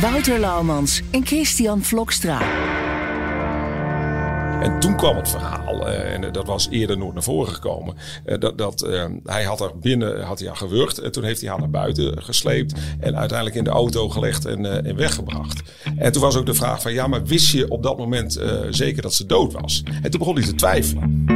Wouter Laumans en Christian Vlokstra. En toen kwam het verhaal, uh, en dat was eerder nooit naar voren gekomen, uh, dat, dat uh, hij had er binnen had hij haar gewurgd en toen heeft hij haar naar buiten gesleept en uiteindelijk in de auto gelegd en, en weggebracht. En toen was ook de vraag van ja, maar wist je op dat moment zeker dat ze dood was? En toen begon hij te twijfelen.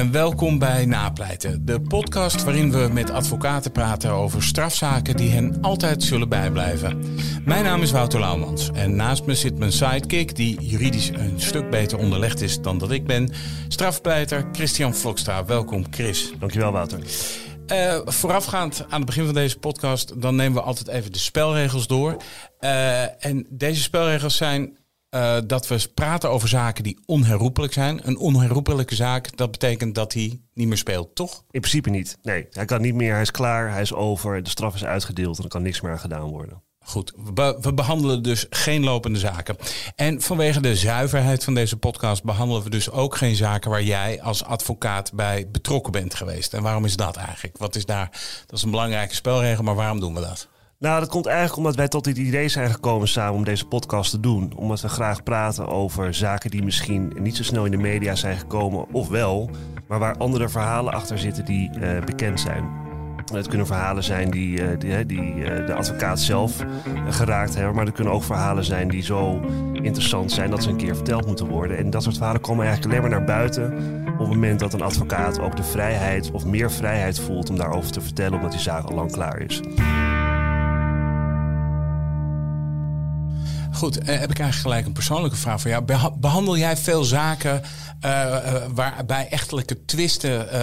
En welkom bij Napleiten, de podcast waarin we met advocaten praten over strafzaken die hen altijd zullen bijblijven. Mijn naam is Wouter Laumans en naast me zit mijn sidekick, die juridisch een stuk beter onderlegd is dan dat ik ben, strafpleiter Christian Vlokstra. Welkom Chris. Dankjewel Wouter. Uh, voorafgaand aan het begin van deze podcast, dan nemen we altijd even de spelregels door. Uh, en deze spelregels zijn uh, dat we praten over zaken die onherroepelijk zijn. Een onherroepelijke zaak, dat betekent dat hij niet meer speelt, toch? In principe niet. Nee, hij kan niet meer, hij is klaar, hij is over, de straf is uitgedeeld en er kan niks meer aan gedaan worden. Goed, we, we, behandelen dus geen lopende zaken. En vanwege de zuiverheid van deze podcast behandelen we dus ook geen zaken waar jij als advocaat bij betrokken bent geweest. En waarom is dat eigenlijk? Wat is daar? Dat is een belangrijke spelregel, maar waarom doen we dat? Nou, dat komt eigenlijk omdat wij tot dit idee zijn gekomen samen om deze podcast te doen. Omdat we graag praten over zaken die misschien niet zo snel in de media zijn gekomen, of wel, maar waar andere verhalen achter zitten die uh, bekend zijn. Het kunnen verhalen zijn die, uh, die, die uh, de advocaat zelf geraakt hebben, maar er kunnen ook verhalen zijn die zo interessant zijn dat ze een keer verteld moeten worden. En dat soort verhalen komen eigenlijk alleen maar naar buiten op het moment dat een advocaat ook de vrijheid of meer vrijheid voelt om daarover te vertellen, omdat die zaak al lang klaar is. Goed, uh, heb ik eigenlijk gelijk een persoonlijke vraag voor jou. Behandel jij veel zaken uh, uh, waarbij echtelijke twisten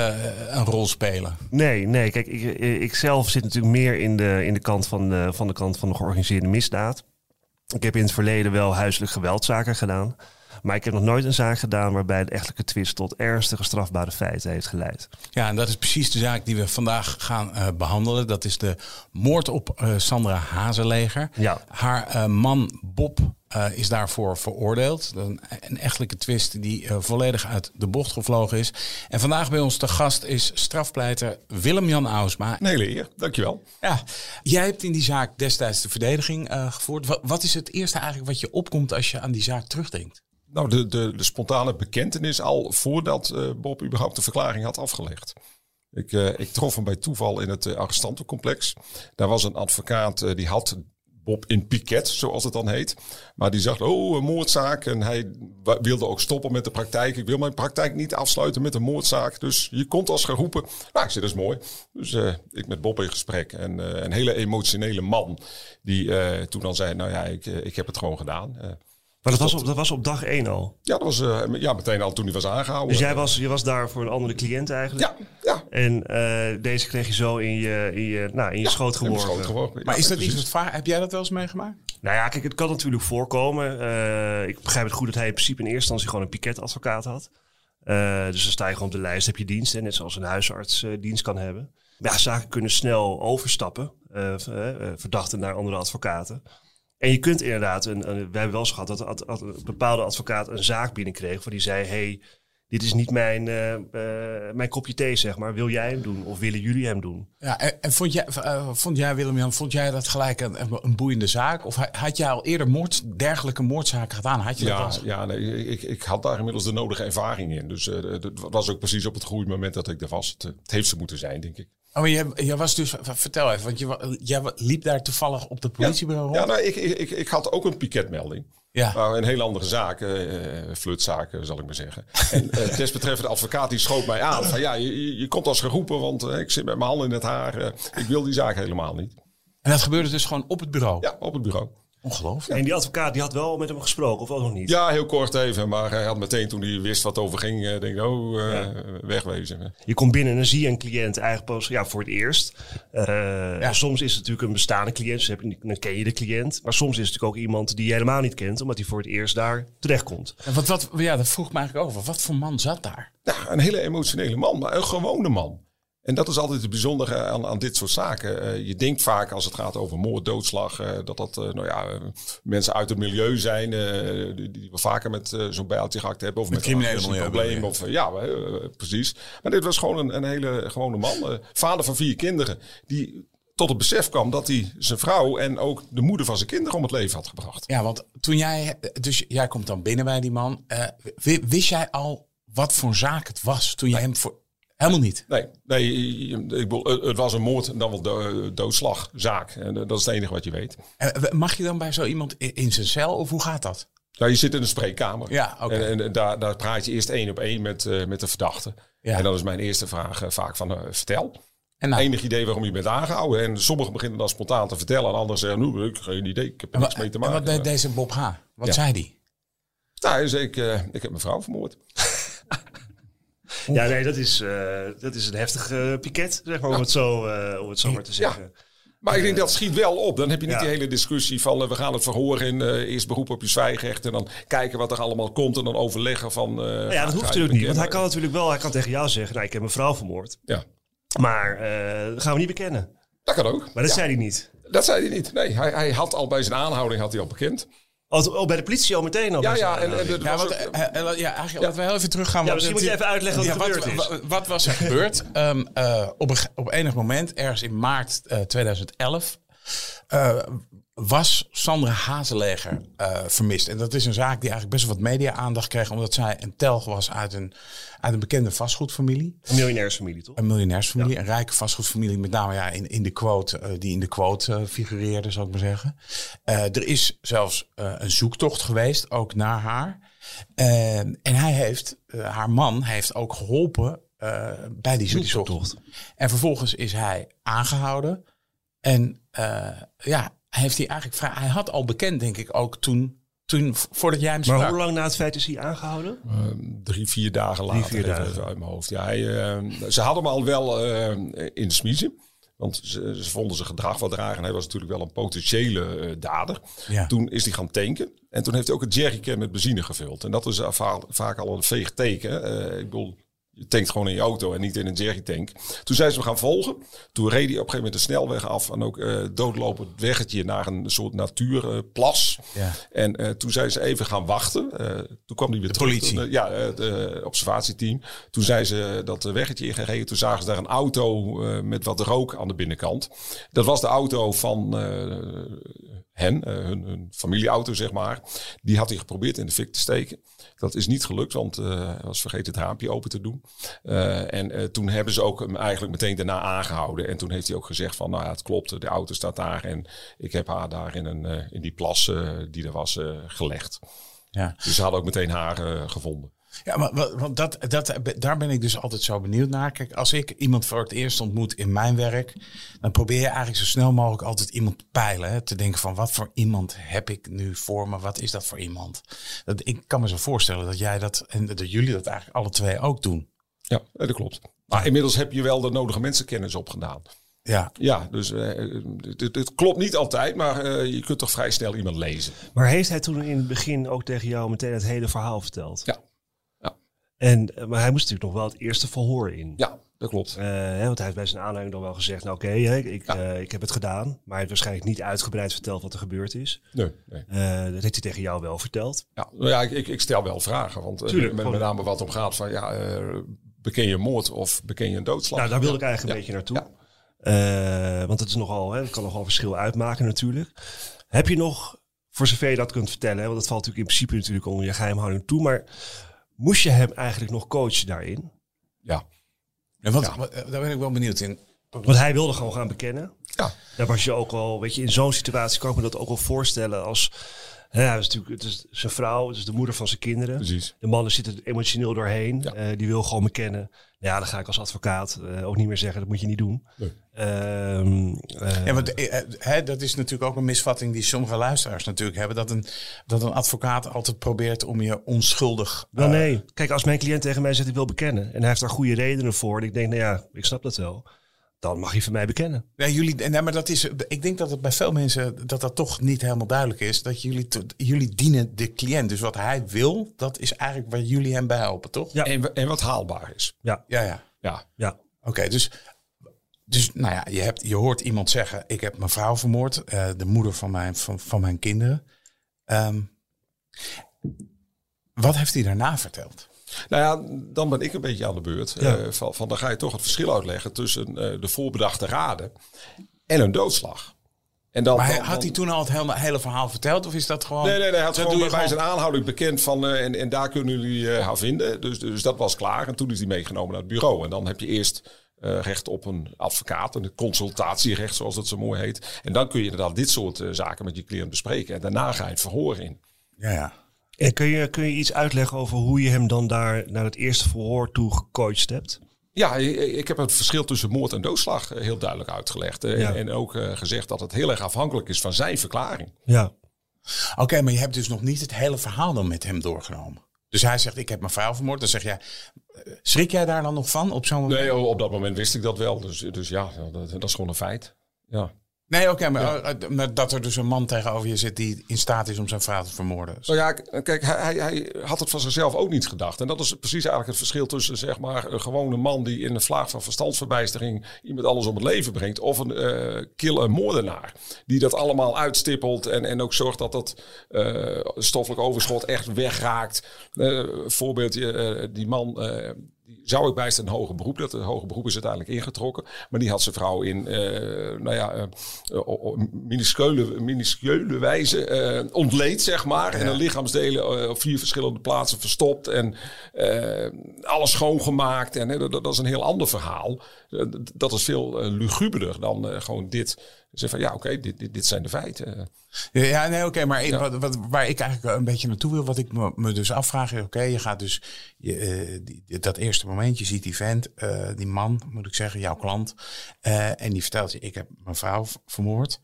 een rol spelen? Nee, nee. Kijk, ik, ik zelf zit natuurlijk meer in de, in de kant van de, van de kant van de georganiseerde misdaad. Ik heb in het verleden wel huiselijk geweldzaken gedaan. Maar ik heb nog nooit een zaak gedaan waarbij de echtelijke twist tot ernstige strafbare feiten heeft geleid. Ja, en dat is precies de zaak die we vandaag gaan uh, behandelen. Dat is de moord op uh, Sandra Hazeleger. Ja. Haar uh, man Bob uh, is daarvoor veroordeeld. Een, een echtelijke twist die uh, volledig uit de bocht gevlogen is. En vandaag bij ons te gast is strafpleiter Willem-Jan Ausma. Een hele eer, dankjewel. Ja, jij hebt in die zaak destijds de verdediging uh, gevoerd. Wat, wat is het eerste eigenlijk wat je opkomt als je aan die zaak terugdenkt? Nou, de, de, de spontane bekentenis al voordat uh, Bob überhaupt de verklaring had afgelegd. Ik, uh, ik trof hem bij toeval in het uh, arrestantencomplex. Daar was een advocaat die had Bob in piket, zoals het dan heet. Maar die zag, oh, een moordzaak. En hij wilde ook stoppen met de praktijk. Ik wil mijn praktijk niet afsluiten met een moordzaak. Dus je komt als geroepen. Nou, ik zei, dat is mooi. Dus ik met Bob in gesprek. En een hele emotionele man. Die toen dan zei, nou ja, ik, ik heb het gewoon gedaan. Maar dat was, op, dat was op dag één al? Ja, dat was uh, ja, meteen al toen hij was aangehouden. Dus jij was, je was daar voor een andere cliënt eigenlijk? Ja, ja. En uh, deze kreeg je zo in je, in je, nou, in je ja, schoot geworpen? schoot geworpen. Maar ja, is dat precies. iets wat Heb jij dat wel eens meegemaakt? Nou ja, kijk, het kan natuurlijk voorkomen. Uh, ik begrijp het goed dat hij in principe in eerste instantie gewoon een piketadvocaat had. dus dan sta je gewoon op de lijst, heb je dienst. net zoals een huisarts dienst kan hebben. Ja, zaken kunnen snel overstappen. verdachten naar andere advocaten. En je kunt inderdaad, een, een, wij hebben wel eens gehad dat ad, ad, een bepaalde advocaat een zaak binnenkreeg. Waar die zei: hey, dit is niet mijn, uh, uh, mijn kopje thee, zeg maar. Wil jij hem doen of willen jullie hem doen? Ja, en, en vond, jij, uh, vond jij, Willem-Jan, vond jij dat gelijk een, een, boeiende zaak? Of had jij al eerder moord, dergelijke moordzaken gedaan? Had je ja, dat ja nee, ik, ik had daar inmiddels de nodige ervaring in. Dus het was ook precies op het goede moment dat ik er was. Het, het heeft ze moeten zijn, denk ik. Oh, maar jij, jij was dus, vertel even, want je, jij liep daar toevallig op de politiebureau ja, rond? Ja, nou, ik, ik, ik had ook een piketmelding. Ja. Nou, een hele andere zaak, uh, flutzaken zal ik maar zeggen. En uh, desbetreffende advocaat die schoot mij aan van ja, je, je komt als geroepen, want uh, ik zit met mijn handen in het haar. ik wil die zaak helemaal niet. En dat gebeurde dus gewoon op het bureau? Ja, op het bureau. Ongelooflijk. En die advocaat die had wel met hem gesproken, of ook nog niet? Ja, heel kort even. Maar hij had meteen toen hij wist wat over ging, eh, denk ik, oh, eh, Ja. wegwezen. Je komt binnen en dan zie je een cliënt eigenlijk pas ja, voor het eerst. Eh, Soms is het natuurlijk een bestaande cliënt, dus heb je- dan ken je de cliënt. Maar soms is het natuurlijk ook iemand die je helemaal niet kent, omdat hij voor het eerst daar terechtkomt. En wat, wat, ja, dat vroeg me eigenlijk over. Wat voor man zat daar? Nou, een hele emotionele man, maar een gewone man. En dat is altijd het bijzondere aan, aan dit soort zaken. Eh, je denkt vaak als het gaat over moord, doodslag, eh, dat dat eh, nou ja, mensen uit het milieu zijn die, die we vaker met zo'n bijltje gehakt hebben. Of met, criminele een milieu probleem. Of, ja, precies. Maar dit was gewoon een, een hele gewone man. vader van vier kinderen. Die tot het besef kwam dat hij zijn vrouw en ook de moeder van zijn kinderen om het leven had gebracht. Ja, want toen jij, dus jij komt dan binnen bij die man. Wi- wist jij al wat voor zaak het was toen je hem voor. Helemaal niet. Nee, nee ik bedoel, het- was een moord en dan wel do- doodslagzaak. En eh, dat is het enige wat je weet. Eh, Mag je dan bij zo iemand in zijn cel of hoe gaat dat? Ja, je zit in een spreekkamer. Ja, oké. En, en daar, daar praat je eerst één op één met, eh, met de verdachte. Ja. En dan is mijn eerste vraag vaak van, vertel. En nou, Enig idee waarom je bent aangehouden. En sommigen beginnen dan spontaan te vertellen. En anderen zeggen, nou, ik heb geen idee. Ik heb er niks mee te en maken. wat deed deze Bob H? Wat Ja. zei die? Nou, hij zei, ik, ik heb mijn vrouw vermoord. Ja, nee, dat is, eh, dat is een heftig eh, piket, zeg maar, om het zo, eh, om het zo maar te zeggen. Maar ik denk dat schiet wel op. Dan heb je niet Ja. die hele discussie van we gaan het verhoor in. eerst beroep op je zwijgrecht. En dan kijken wat er allemaal komt. En dan overleggen van. Nou ja, dat hoeft natuurlijk niet. Want hij kan natuurlijk wel, hij kan tegen jou zeggen, nou, ik heb mijn vrouw vermoord. Ja, Maar dat gaan we niet bekennen. dat kan ook. Maar dat zei hij niet. dat zei hij niet. Nee, hij, hij had al bij zijn aanhouding had hij al bekend. Oh, bij de politie al meteen al. Ja, ja. En, Ja, wat, ook- eh, eh, ja, eigenlijk laten we heel even teruggaan. Ja, misschien moet je even uitleggen wat er gebeurd is. Wat, wat was er gebeurd? Ehm, eh, op, een, op enig moment, ergens in maart eh, 2011, eh, was Sandra Hazeleger eh, vermist. En dat is een zaak die eigenlijk best wel wat media-aandacht kreeg, omdat zij een telg was uit een, uit een bekende vastgoedfamilie. Een miljonairsfamilie, toch? Een miljonairsfamilie, een rijke vastgoedfamilie, met name ja, in, in de quote, eh, die in de quote eh, figureerde, zou ik maar zeggen. Er is zelfs een zoektocht geweest, ook naar haar. Eh, en hij heeft, haar man heeft ook geholpen eh, bij die zoektocht. En vervolgens is hij aangehouden. En ja, heeft hij eigenlijk vrij, hij had al bekend, denk ik, ook toen, toen voordat jij hem sprak. Maar hoe lang na het feit is hij aangehouden? Ehm, drie, vier dagen later. vier even- dagen. even uit mijn hoofd. Ja, hij, eh, ze hadden hem al wel eh, in de smiezen. Want ze, ze vonden zijn gedrag wat raar. En hij was natuurlijk wel een potentiële eh, dader. Ja. Toen is hij gaan tanken. En toen heeft hij ook een jerrycan met benzine gevuld. En dat is eh, va- vaak al een veeg teken. Eh, ik bedoel, je tankt gewoon in je auto en niet in een jerrytank. Toen zijn ze hem gaan volgen. Toen reed hij op een gegeven moment de snelweg af. En ook eh doodlopend weggetje naar een soort natuurplas. Ja. En eh, toen zijn ze even gaan wachten. Eh, toen kwam hij weer De terug. politie. Toen, ja, het observatieteam. Toen zijn ze dat weggetje ingereden. Toen zagen ze daar een auto met wat rook aan de binnenkant. Dat was de auto van hen, hun, hun familieauto zeg maar. Die had hij geprobeerd in de fik te steken. Dat is niet gelukt, want eh, hij was vergeten het raampje open te doen. Eh, en eh, toen hebben ze ook hem eigenlijk meteen daarna aangehouden. En toen heeft hij ook gezegd van, nou ja, het klopt, de auto staat daar. En ik heb haar daar in, een, in die plas die er was gelegd. Ja. Dus ze hadden ook meteen haar gevonden. Ja, maar wa- want dat, dat, daar ben ik dus altijd zo benieuwd naar. Kijk, als ik iemand voor het eerst ontmoet in mijn werk, dan probeer je eigenlijk zo snel mogelijk altijd iemand te peilen. Hè? Te denken van wat voor iemand heb ik nu voor me? Wat is dat voor iemand? Dat, ik kan me zo voorstellen dat jij dat en dat jullie dat eigenlijk alle twee ook doen. Ja, dat klopt. Maar inmiddels heb je wel de nodige mensenkennis opgedaan. Ja, Ja, dus eh, het, het- het klopt niet altijd, maar eh, je kunt toch vrij snel iemand lezen. Maar heeft hij toen in het begin ook tegen jou meteen het hele verhaal verteld? Ja. En, eh, maar hij moest natuurlijk nog wel het eerste verhoor in. Ja, dat klopt. Eh, hè, want hij heeft bij zijn aanleiding dan wel gezegd, nou oké, ik, Ja. eh, ik heb het gedaan. Maar hij heeft waarschijnlijk niet uitgebreid verteld wat er gebeurd is. Nee, nee. Dat heeft hij tegen jou wel verteld. Ja, nou ja ik, ik, stel wel vragen. Want Tuurlijk, met, met name wat om gaat van, ja, beken je een moord of beken je een doodslag? Nou, daar wilde ik Ja. eigenlijk een beetje naartoe. Want het is nogal, hè, het kan nogal verschil uitmaken natuurlijk. Heb je nog, voor zover je dat kunt vertellen, hè, want dat valt natuurlijk in principe natuurlijk onder je geheimhouding toe, maar moest je hem eigenlijk nog coachen daarin? Ja. en wat, wat- daar ben ik wel benieuwd in. Want hij wilde gewoon gaan bekennen. Ja. Daar was je ook al, weet je, in zo'n situatie kan ik me dat ook wel voorstellen als... Ja, het is natuurlijk het is zijn vrouw, het is de moeder van zijn kinderen. Precies. De man zit er emotioneel doorheen. Ja. Eh, die wil gewoon me kennen. Ja, dan ga ik als advocaat eh, ook niet meer zeggen, dat moet je niet doen. Nee. Ehm, eh, Ja, want hè, dat is natuurlijk ook een misvatting die sommige luisteraars natuurlijk hebben. Dat een, dat een advocaat altijd probeert om je onschuldig... Eh, nee. Kijk, als mijn cliënt tegen mij zegt ik wil bekennen. En hij heeft daar goede redenen voor. En ik denk, nou ja, ik snap dat wel. Dan mag je van mij bekennen. Ja, jullie, nee, maar dat is, ik denk dat het bij veel mensen dat dat toch niet helemaal duidelijk is. Dat jullie, jullie dienen de cliënt. Dus wat hij wil, dat is eigenlijk waar jullie hem bij helpen, toch? Ja. En, en wat haalbaar is. Ja, Ja, ja. Ja. ja. Oké, dus, dus nou ja, je, hebt, je hoort iemand zeggen: Ik heb mijn vrouw vermoord, eh, de moeder van mijn, van, van mijn kinderen. Ehm, wat heeft hij daarna verteld? Nou ja, dan ben ik een beetje aan de beurt. Ja. Eh, van, van dan ga je toch het verschil uitleggen tussen eh, de voorbedachte raden en een doodslag. En dan, Maar dan- had hij toen al het hele, hele verhaal verteld? Of is dat gewoon. Nee, nee, nee. Hij had gewoon bij zijn aanhouding bekend van... eh, en, en daar kunnen jullie haar vinden. Dus, dus dat was klaar. En toen is hij meegenomen naar het bureau. En dan heb je eerst recht op een advocaat. Een consultatierecht, zoals dat zo mooi heet. En dan kun je inderdaad dit soort zaken met je cliënt bespreken. En daarna ga je het verhoor in. Ja, ja. En kun je, kun je iets uitleggen over hoe je hem dan daar naar het eerste verhoor toe gecoacht hebt? Ja, ik ik heb het verschil tussen moord en doodslag eh, heel duidelijk uitgelegd. Eh, Ja. En, en ook eh, gezegd dat het heel erg afhankelijk is van zijn verklaring. Ja. Oké, maar je hebt dus nog niet het hele verhaal dan met hem doorgenomen. Dus hij zegt: Ik heb mijn vrouw vermoord. Dan zeg jij: Schrik jij daar dan nog van op zo'n moment? Nee, oh, op dat moment wist ik dat wel. Dus, dus ja, dat, dat is gewoon een feit. Ja. Nee, oké, maar, eh, maar dat er dus een man tegenover je zit die in staat is om zijn vrouw te vermoorden. Nou ja, kijk, hij, hij, had het van zichzelf ook niet gedacht. En dat is precies eigenlijk het verschil tussen zeg maar, een gewone man die in een vlaag van verstandsverbijstering iemand alles om het leven brengt. Of een eh killer moordenaar. Die dat allemaal uitstippelt en, en ook zorgt dat dat eh, stoffelijk overschot echt wegraakt. Voorbeeldje, eh, die man... die zou ik bijstaan een hoger beroep. Dat hoge beroep is uiteindelijk ingetrokken. Maar die had zijn vrouw in, eh, nou ja, op minuscule, minuscule wijze eh, ontleed, zeg maar. En de lichaamsdelen op vier verschillende plaatsen verstopt. En alles schoongemaakt. En dat, dat is een heel ander verhaal. Dat is veel luguberder dan gewoon dit. Zeg van ja, oké, dit, dit, dit zijn de feiten. Ja, nee, oké, maar ik- wat, wat, waar ik eigenlijk een beetje naartoe wil, wat ik me, me dus afvraag, is: oké, je gaat dus je, eh, die, dat eerste moment, je ziet die vent, eh, die man, moet ik zeggen, jouw klant, eh, en die vertelt je: Ik heb mijn vrouw vermoord.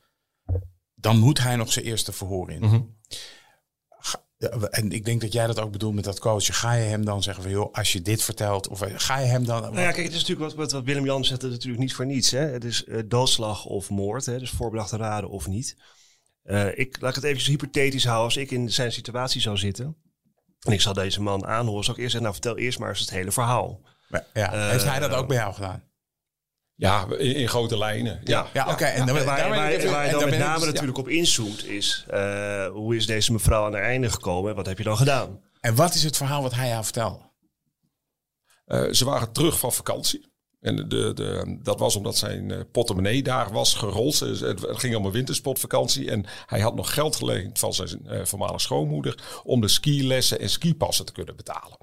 Dan moet hij nog zijn eerste verhoor in. Ja, En ik denk dat jij dat ook bedoelt met dat coachen. Ga je hem dan zeggen van joh, als je dit vertelt, of eh, ga je hem dan. Nou ja, kijk, het is natuurlijk wat, wat, wat Willem Jan zegt, het is natuurlijk niet voor niets. Hè? Het is eh, doodslag of moord, hè? dus voorbedachte raden of niet. Eh, ik laat ik het even hypothetisch houden. Als ik in zijn situatie zou zitten en ik zou deze man aanhoren, zou ik eerst zeggen, nou vertel eerst maar eens het hele verhaal. Maar, ja, heeft hij dat ook bij jou gedaan? Ja, in, in grote lijnen. Ja, Ja, oké. en dan, waar, waar, je dan met name ja. natuurlijk op inzoomt is, eh, hoe is deze mevrouw aan haar einde gekomen en wat heb je dan gedaan? En wat is het verhaal wat hij jou vertelde? Eh, ze waren terug van vakantie. En de, de, dat was omdat zijn eh, portemonnee daar was gerold. Het ging om een wintersportvakantie. En hij had nog geld geleend van zijn eh, voormalige schoonmoeder. om de skilessen en skipassen te kunnen betalen.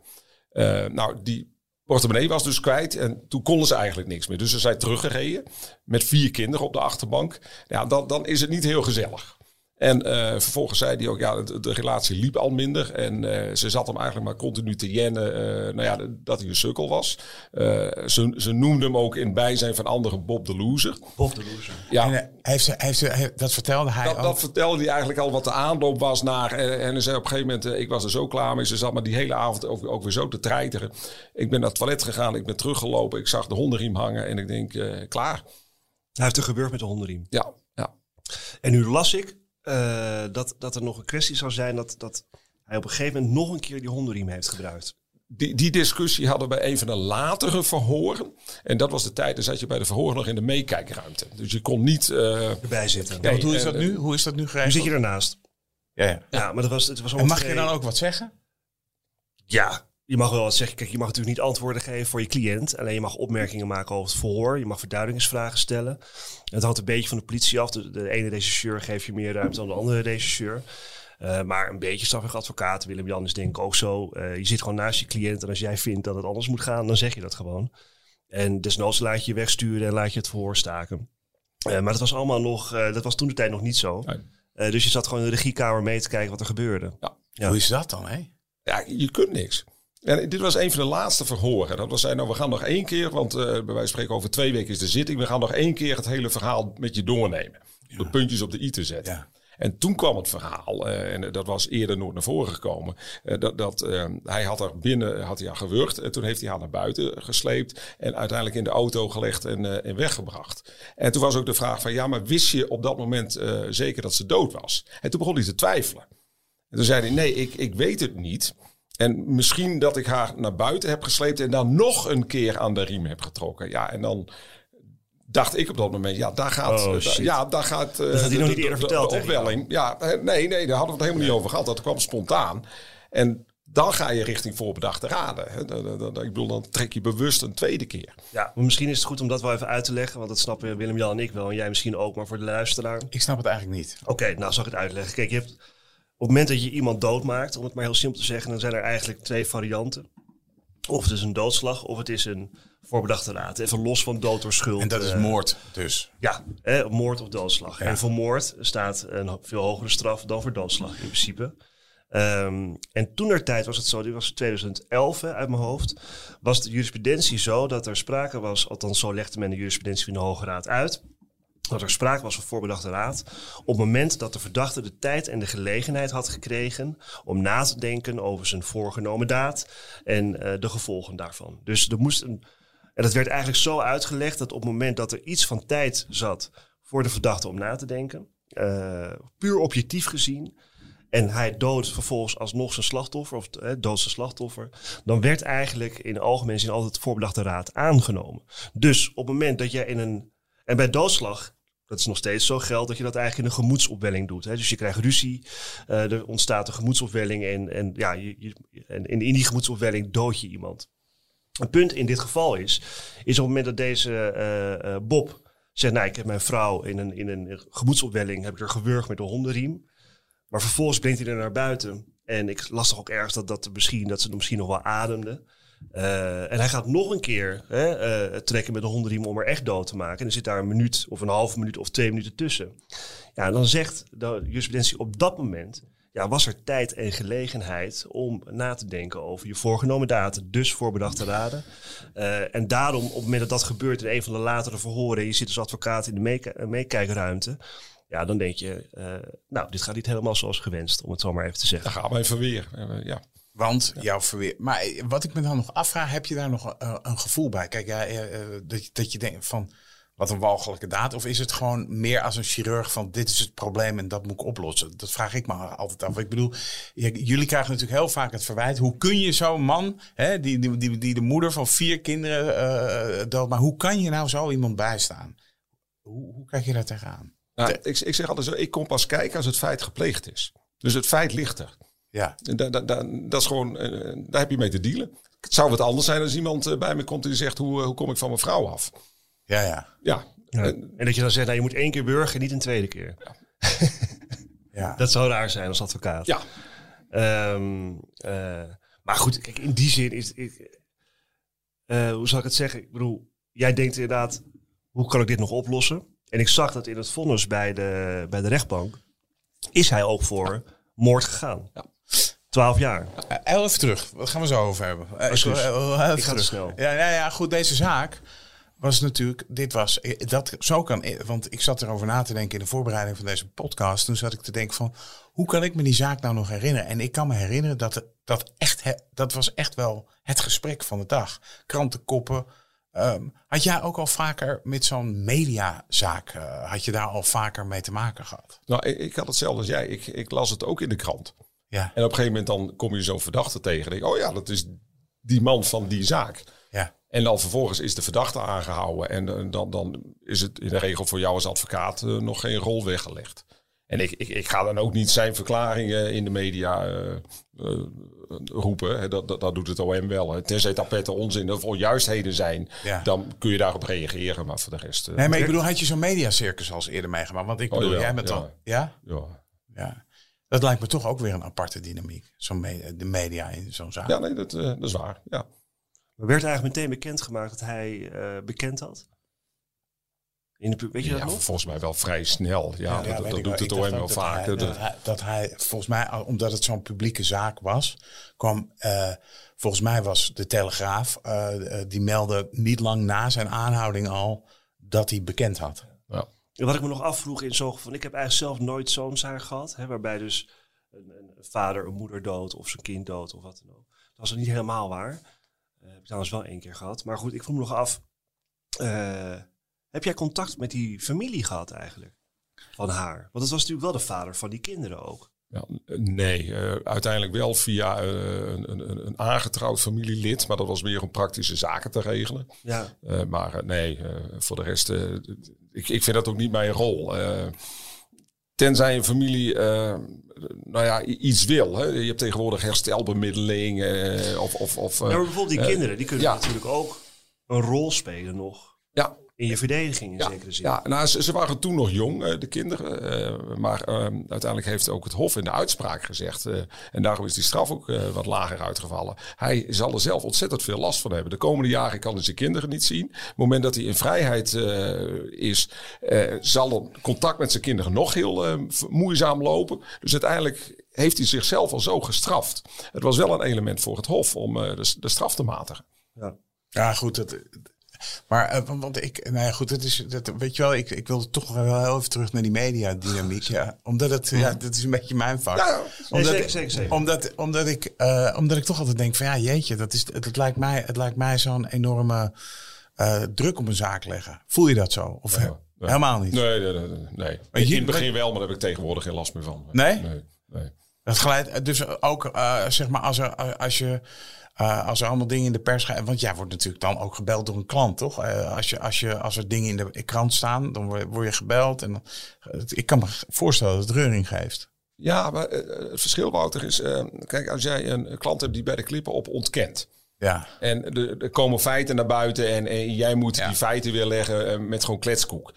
Eh, nou, die portemonnee was dus kwijt. En toen konden ze eigenlijk niks meer. Dus ze zijn teruggereden. Met vier kinderen op de achterbank. Ja, dan, dan is het niet heel gezellig. En eh, vervolgens zei hij ook, ja, de, de relatie liep al minder. En eh, ze zat hem eigenlijk maar continu te jennen, eh, nou ja, dat hij een sukkel was. Eh, ze, ze noemde hem ook in bijzijn van anderen Bob de Loser. Bob de loser. Ja, En, heeft ze, heeft ze, heeft- dat vertelde hij dat, ook. dat vertelde hij eigenlijk al wat de aanloop was naar. En, en hij zei op een gegeven moment, ik was er zo klaar mee. Ze zat maar die hele avond ook, ook weer zo te treiteren. Ik ben naar het toilet gegaan, ik ben teruggelopen. Ik zag de hondenriem hangen en ik denk, eh, klaar. Hij heeft er gebeurd met de hondenriem. Ja, ja. En nu las ik eh, dat, dat er nog een kwestie zou zijn dat, dat hij op een gegeven moment nog een keer die hondenriem heeft gebruikt. Die, die discussie hadden we bij een van de latere verhoren. En dat was de tijd, dan zat je bij de verhoren nog in de meekijkruimte. Dus je kon niet... eh, Erbij zitten. Ja, hoe is dat nu? Hoe is dat nu Nu geregeld? zit je ernaast. Ja, ja. Ja, maar dat was, het was En allemaal mag je dan ook wat zeggen? Ja, je mag wel wat zeggen. Kijk, je mag natuurlijk niet antwoorden geven voor je cliënt. Alleen je mag opmerkingen maken over het verhoor. Je mag verduidelijkingsvragen stellen. Het hangt een beetje van de politie af. De, de ene regisseur geeft je meer ruimte dan de andere regisseur. Eh, maar een beetje strafrecht advocaat, Willem-Jan is denk ik ook zo. Eh, je zit gewoon naast je cliënt en als jij vindt dat het anders moet gaan, dan zeg je dat gewoon. En desnoods laat je je wegsturen en laat je het verhoor staken. Eh, maar dat was allemaal nog, eh, dat was toen de tijd nog niet zo. Nee. Eh, dus je zat gewoon in de regiekamer mee te kijken wat er gebeurde. Ja. Hoe is dat dan, hè? Ja, je kunt niks. En dit was een van de laatste verhoren. Dat was, nou, we gaan nog één keer, want eh, bij wijze van spreken over twee weken is de zitting. We gaan nog één keer het hele verhaal met je doornemen. De puntjes op de i te zetten. Ja. En toen kwam het verhaal, eh, en dat was eerder nooit naar voren gekomen, eh, dat, dat hij had er binnen had hij haar gewurgd. En toen heeft hij haar naar buiten gesleept en uiteindelijk in de auto gelegd en, en weggebracht. En toen was ook de vraag van, ja, maar wist je op dat moment zeker dat ze dood was? En toen begon hij te twijfelen. En toen zei hij, nee, ik, ik weet het niet. En misschien dat ik haar naar buiten heb gesleept en dan nog een keer aan de riem heb getrokken. Ja, en dan dacht ik op dat moment, ja, daar gaat, Oh, da- shit. ja, daar gaat eh, had hij de- nog niet de- eerder de- verteld de opwelling. Ja, eh, nee, nee, daar hadden we het helemaal niet over gehad. Dat kwam spontaan. En dan ga je richting voorbedachte raden. hè. Ik bedoel, dan trek je bewust een tweede keer. Ja, maar misschien is het goed om dat wel even uit te leggen. Want dat snappen Willem-Jan en ik wel. En jij misschien ook, maar voor de luisteraar. Ik snap het eigenlijk niet. Oké, nou zal ik het uitleggen. Kijk, je hebt, het moment dat je iemand doodmaakt, om het maar heel simpel te zeggen, dan zijn er eigenlijk twee varianten. Of het is een doodslag, of het is een voorbedachte raad. Even los van dood door schuld. En dat is eh, moord dus. Ja, hè, moord of doodslag. Ja. En voor moord staat een veel hogere straf dan voor doodslag in principe. Ehm, en toen was het zo, dit was 2011 hè, uit mijn hoofd, was de jurisprudentie zo dat er sprake was, althans zo legde men de jurisprudentie van de Hoge Raad uit, dat er sprake was van voorbedachte raad op het moment dat de verdachte de tijd en de gelegenheid had gekregen om na te denken over zijn voorgenomen daad en eh, de gevolgen daarvan. Dus er moest een, en dat werd eigenlijk zo uitgelegd dat op het moment dat er iets van tijd zat voor de verdachte om na te denken, eh, puur objectief gezien, en hij doodt vervolgens alsnog zijn slachtoffer, of eh, doodt zijn slachtoffer, dan werd eigenlijk in de algemene zin altijd voorbedachte raad aangenomen. Dus op het moment dat je in een. En bij doodslag, dat is nog steeds zo, geldt dat je dat eigenlijk in een gemoedsopwelling doet. Hè? Dus je krijgt ruzie, eh, er ontstaat een gemoedsopwelling en, en, ja, je, je- en in die gemoedsopwelling dood je iemand. Een punt in dit geval is, is op het moment dat deze eh, eh, Bob zegt, nou, ik heb mijn vrouw in een, in een gemoedsopwelling, heb ik er gewurgd met een hondenriem. Maar vervolgens brengt hij er naar buiten. En ik las toch ook ergens dat, dat, misschien, dat ze misschien nog wel ademde. Eh, en hij gaat nog een keer hè, eh, trekken met de hondenriem om er echt dood te maken. En er zit daar een minuut of een halve minuut of twee minuten tussen. Ja, dan zegt de jurisprudentie op dat moment... Ja, was er tijd en gelegenheid om na te denken over je voorgenomen datum, dus voorbedachte raden. Eh, en daarom, op het moment dat dat gebeurt in een van de latere verhoren, je zit als advocaat in de meek- meekijkruimte, ja, dan denk je, nou, dit gaat niet helemaal zoals gewenst, om het zo maar even te zeggen. Dan gaan we even weer. Ja. Want jouw verweer. Maar wat ik me dan nog afvraag, heb je daar nog eh, een gevoel bij? Kijk, ja, eh, eh, dat, je- dat je denkt van wat een walgelijke daad. Of is het gewoon meer als een chirurg van dit is het probleem en dat moet ik oplossen? Dat vraag ik me altijd af. Ik bedoel, jullie krijgen natuurlijk heel vaak het verwijt. Hoe kun je zo'n man, hè, die, die, die, die de moeder van vier kinderen eh dood, maar hoe kan je nou zo iemand bijstaan? Hoe, hoe kijk je daar tegenaan? Nou, ik, ik zeg altijd zo, ik kom pas kijken als het feit gepleegd is. Dus het feit ligt er. Ja, En da- da- da- dat is gewoon, eh, daar heb je mee te dealen. Het zou wat anders zijn als iemand eh, bij me komt en die zegt, hoe, eh, hoe kom ik van mijn vrouw af? ja, ja. Ja, Ja. En- En dat je dan zegt, nou, je moet één keer burgen, niet een tweede keer. ja. Dat zou raar zijn als advocaat. ja. Ehm, eh, maar goed, kijk, in die zin is... Ik, eh, hoe zal ik het zeggen? Ik bedoel, jij denkt inderdaad, hoe kan ik dit nog oplossen? En ik zag dat in het vonnis bij de, bij de rechtbank, is hij ook voor moord gegaan. Ja. Twaalf jaar. Eh, heel even terug. Wat gaan we zo over hebben? Eh, Excuus. ik, eh, ga te terug. snel. Ja, ja, ja, goed. Deze zaak was natuurlijk... Dit was... eh, Dat, zo kan... eh, Want ik zat erover na te denken in de voorbereiding van deze podcast. Toen zat ik te denken van... Hoe kan ik me die zaak nou nog herinneren? En ik kan me herinneren dat dat echt... he- Dat was echt wel het gesprek van de dag. Krantenkoppen. Ehm, had jij ook al vaker met zo'n mediazaak... eh, had je daar al vaker mee te maken gehad? Nou, ik, ik had hetzelfde als jij. Ik, ik las het ook in de krant. Ja, En op een gegeven moment dan kom je zo'n verdachte tegen. Denk, oh ja, dat is die man van die zaak. ja. En dan vervolgens is de verdachte aangehouden. En eh, dan, dan is het in de regel voor jou als advocaat eh, nog geen rol weggelegd. En ik, ik, ik ga dan ook niet zijn verklaringen in de media eh, roepen. Hè. Dat, dat, dat doet het OM wel. Hè. Tenzij tapetten onzin of onjuistheden zijn. Ja. Dan kun je daarop reageren. Maar voor de rest... Nee, maar ik bedoel, had je zo'n mediacircus als eerder meegemaakt? Want ik Oh, bedoel, ja, jij ja. al... Ja? ja. Ja. Dat lijkt me toch ook weer een aparte dynamiek. Zo'n me- de media in zo'n zaak. ja, nee, dat, eh, dat is waar. Ja. Maar werd eigenlijk meteen bekendgemaakt dat hij eh, bekend had? In de, weet je dat Ja, nog? volgens mij wel vrij snel. Ja, dat, dat doet het OM wel ook dat vaker. hij- De- Dat hij, dat hij, volgens mij, omdat het zo'n publieke zaak was, kwam, eh, volgens mij was de Telegraaf, eh, eh, die meldde niet lang na zijn aanhouding al dat hij bekend had. En Wat ik me nog afvroeg in zo'n van, ik heb eigenlijk zelf nooit zo'n zaak gehad, hè, waarbij dus een, een vader een moeder dood of zijn kind dood of wat dan ook. Dat was niet helemaal waar. Eh, heb ik trouwens wel één keer gehad. Maar goed, ik vroeg me nog af, eh, heb jij contact met die familie gehad eigenlijk? Van haar? Want het was natuurlijk wel de vader van die kinderen ook. Ja, nee, eh, uiteindelijk wel via eh, een, een, een aangetrouwd familielid, maar dat was meer om praktische zaken te regelen. Ja. Eh, maar nee, voor de rest, ik, ik vind dat ook niet mijn rol. Tenzij een familie, nou ja, iets wil. Hè. Je hebt tegenwoordig herstelbemiddeling of... of, of Ja, maar bijvoorbeeld die kinderen, die kunnen ja. natuurlijk ook een rol spelen nog ja, in je verdediging in Ja, zekere zin. ja nou, ze, ze waren toen nog jong, eh, de kinderen. eh, maar eh, uiteindelijk heeft ook het Hof in de uitspraak gezegd. eh, en daarom is die straf ook eh, wat lager uitgevallen. Hij zal er zelf ontzettend veel last van hebben. De komende jaren kan hij zijn kinderen niet zien. Op het moment dat hij in vrijheid eh, is, eh, zal contact met zijn kinderen nog heel eh, moeizaam lopen. Dus uiteindelijk heeft hij zichzelf al zo gestraft. Het was wel een element voor het Hof om eh, de, de straf te matigen. Ja. Ja, goed. Dat, maar, eh, want- ik, nou ja, goed, het is, dat, weet je wel, ik, ik wil toch wel heel even terug naar die mediadynamiek. Ja, omdat het, ja, dat is een beetje mijn vak. Ja. Omdat, zeker, zeker, zeker. Omdat, omdat, ik, eh, omdat ik toch altijd denk van ja, jeetje, dat is, het, lijkt mij, het lijkt mij zo'n enorme eh, druk op een zaak leggen. Voel je dat zo? Of Ja, helemaal niet? Nee, nee, nee. In het begin wel, maar daar heb ik tegenwoordig geen last meer van. Nee? Nee. nee. Dat geleid, dus ook eh, zeg maar als er, als je eh, als er allemaal dingen in de pers gaan, want jij wordt natuurlijk dan ook gebeld door een klant, toch? Eh, als, je, als, je, als er dingen in de krant staan, dan word, je gebeld. En dan, ik kan me voorstellen dat het reuring geeft. Ja, maar eh, het verschil, Wouter, is... eh, kijk, als jij een klant hebt die bij de klippen op ontkent... Ja, en er, komen feiten naar buiten... en, en jij moet Ja. die feiten weerleggen eh, met gewoon kletskoek...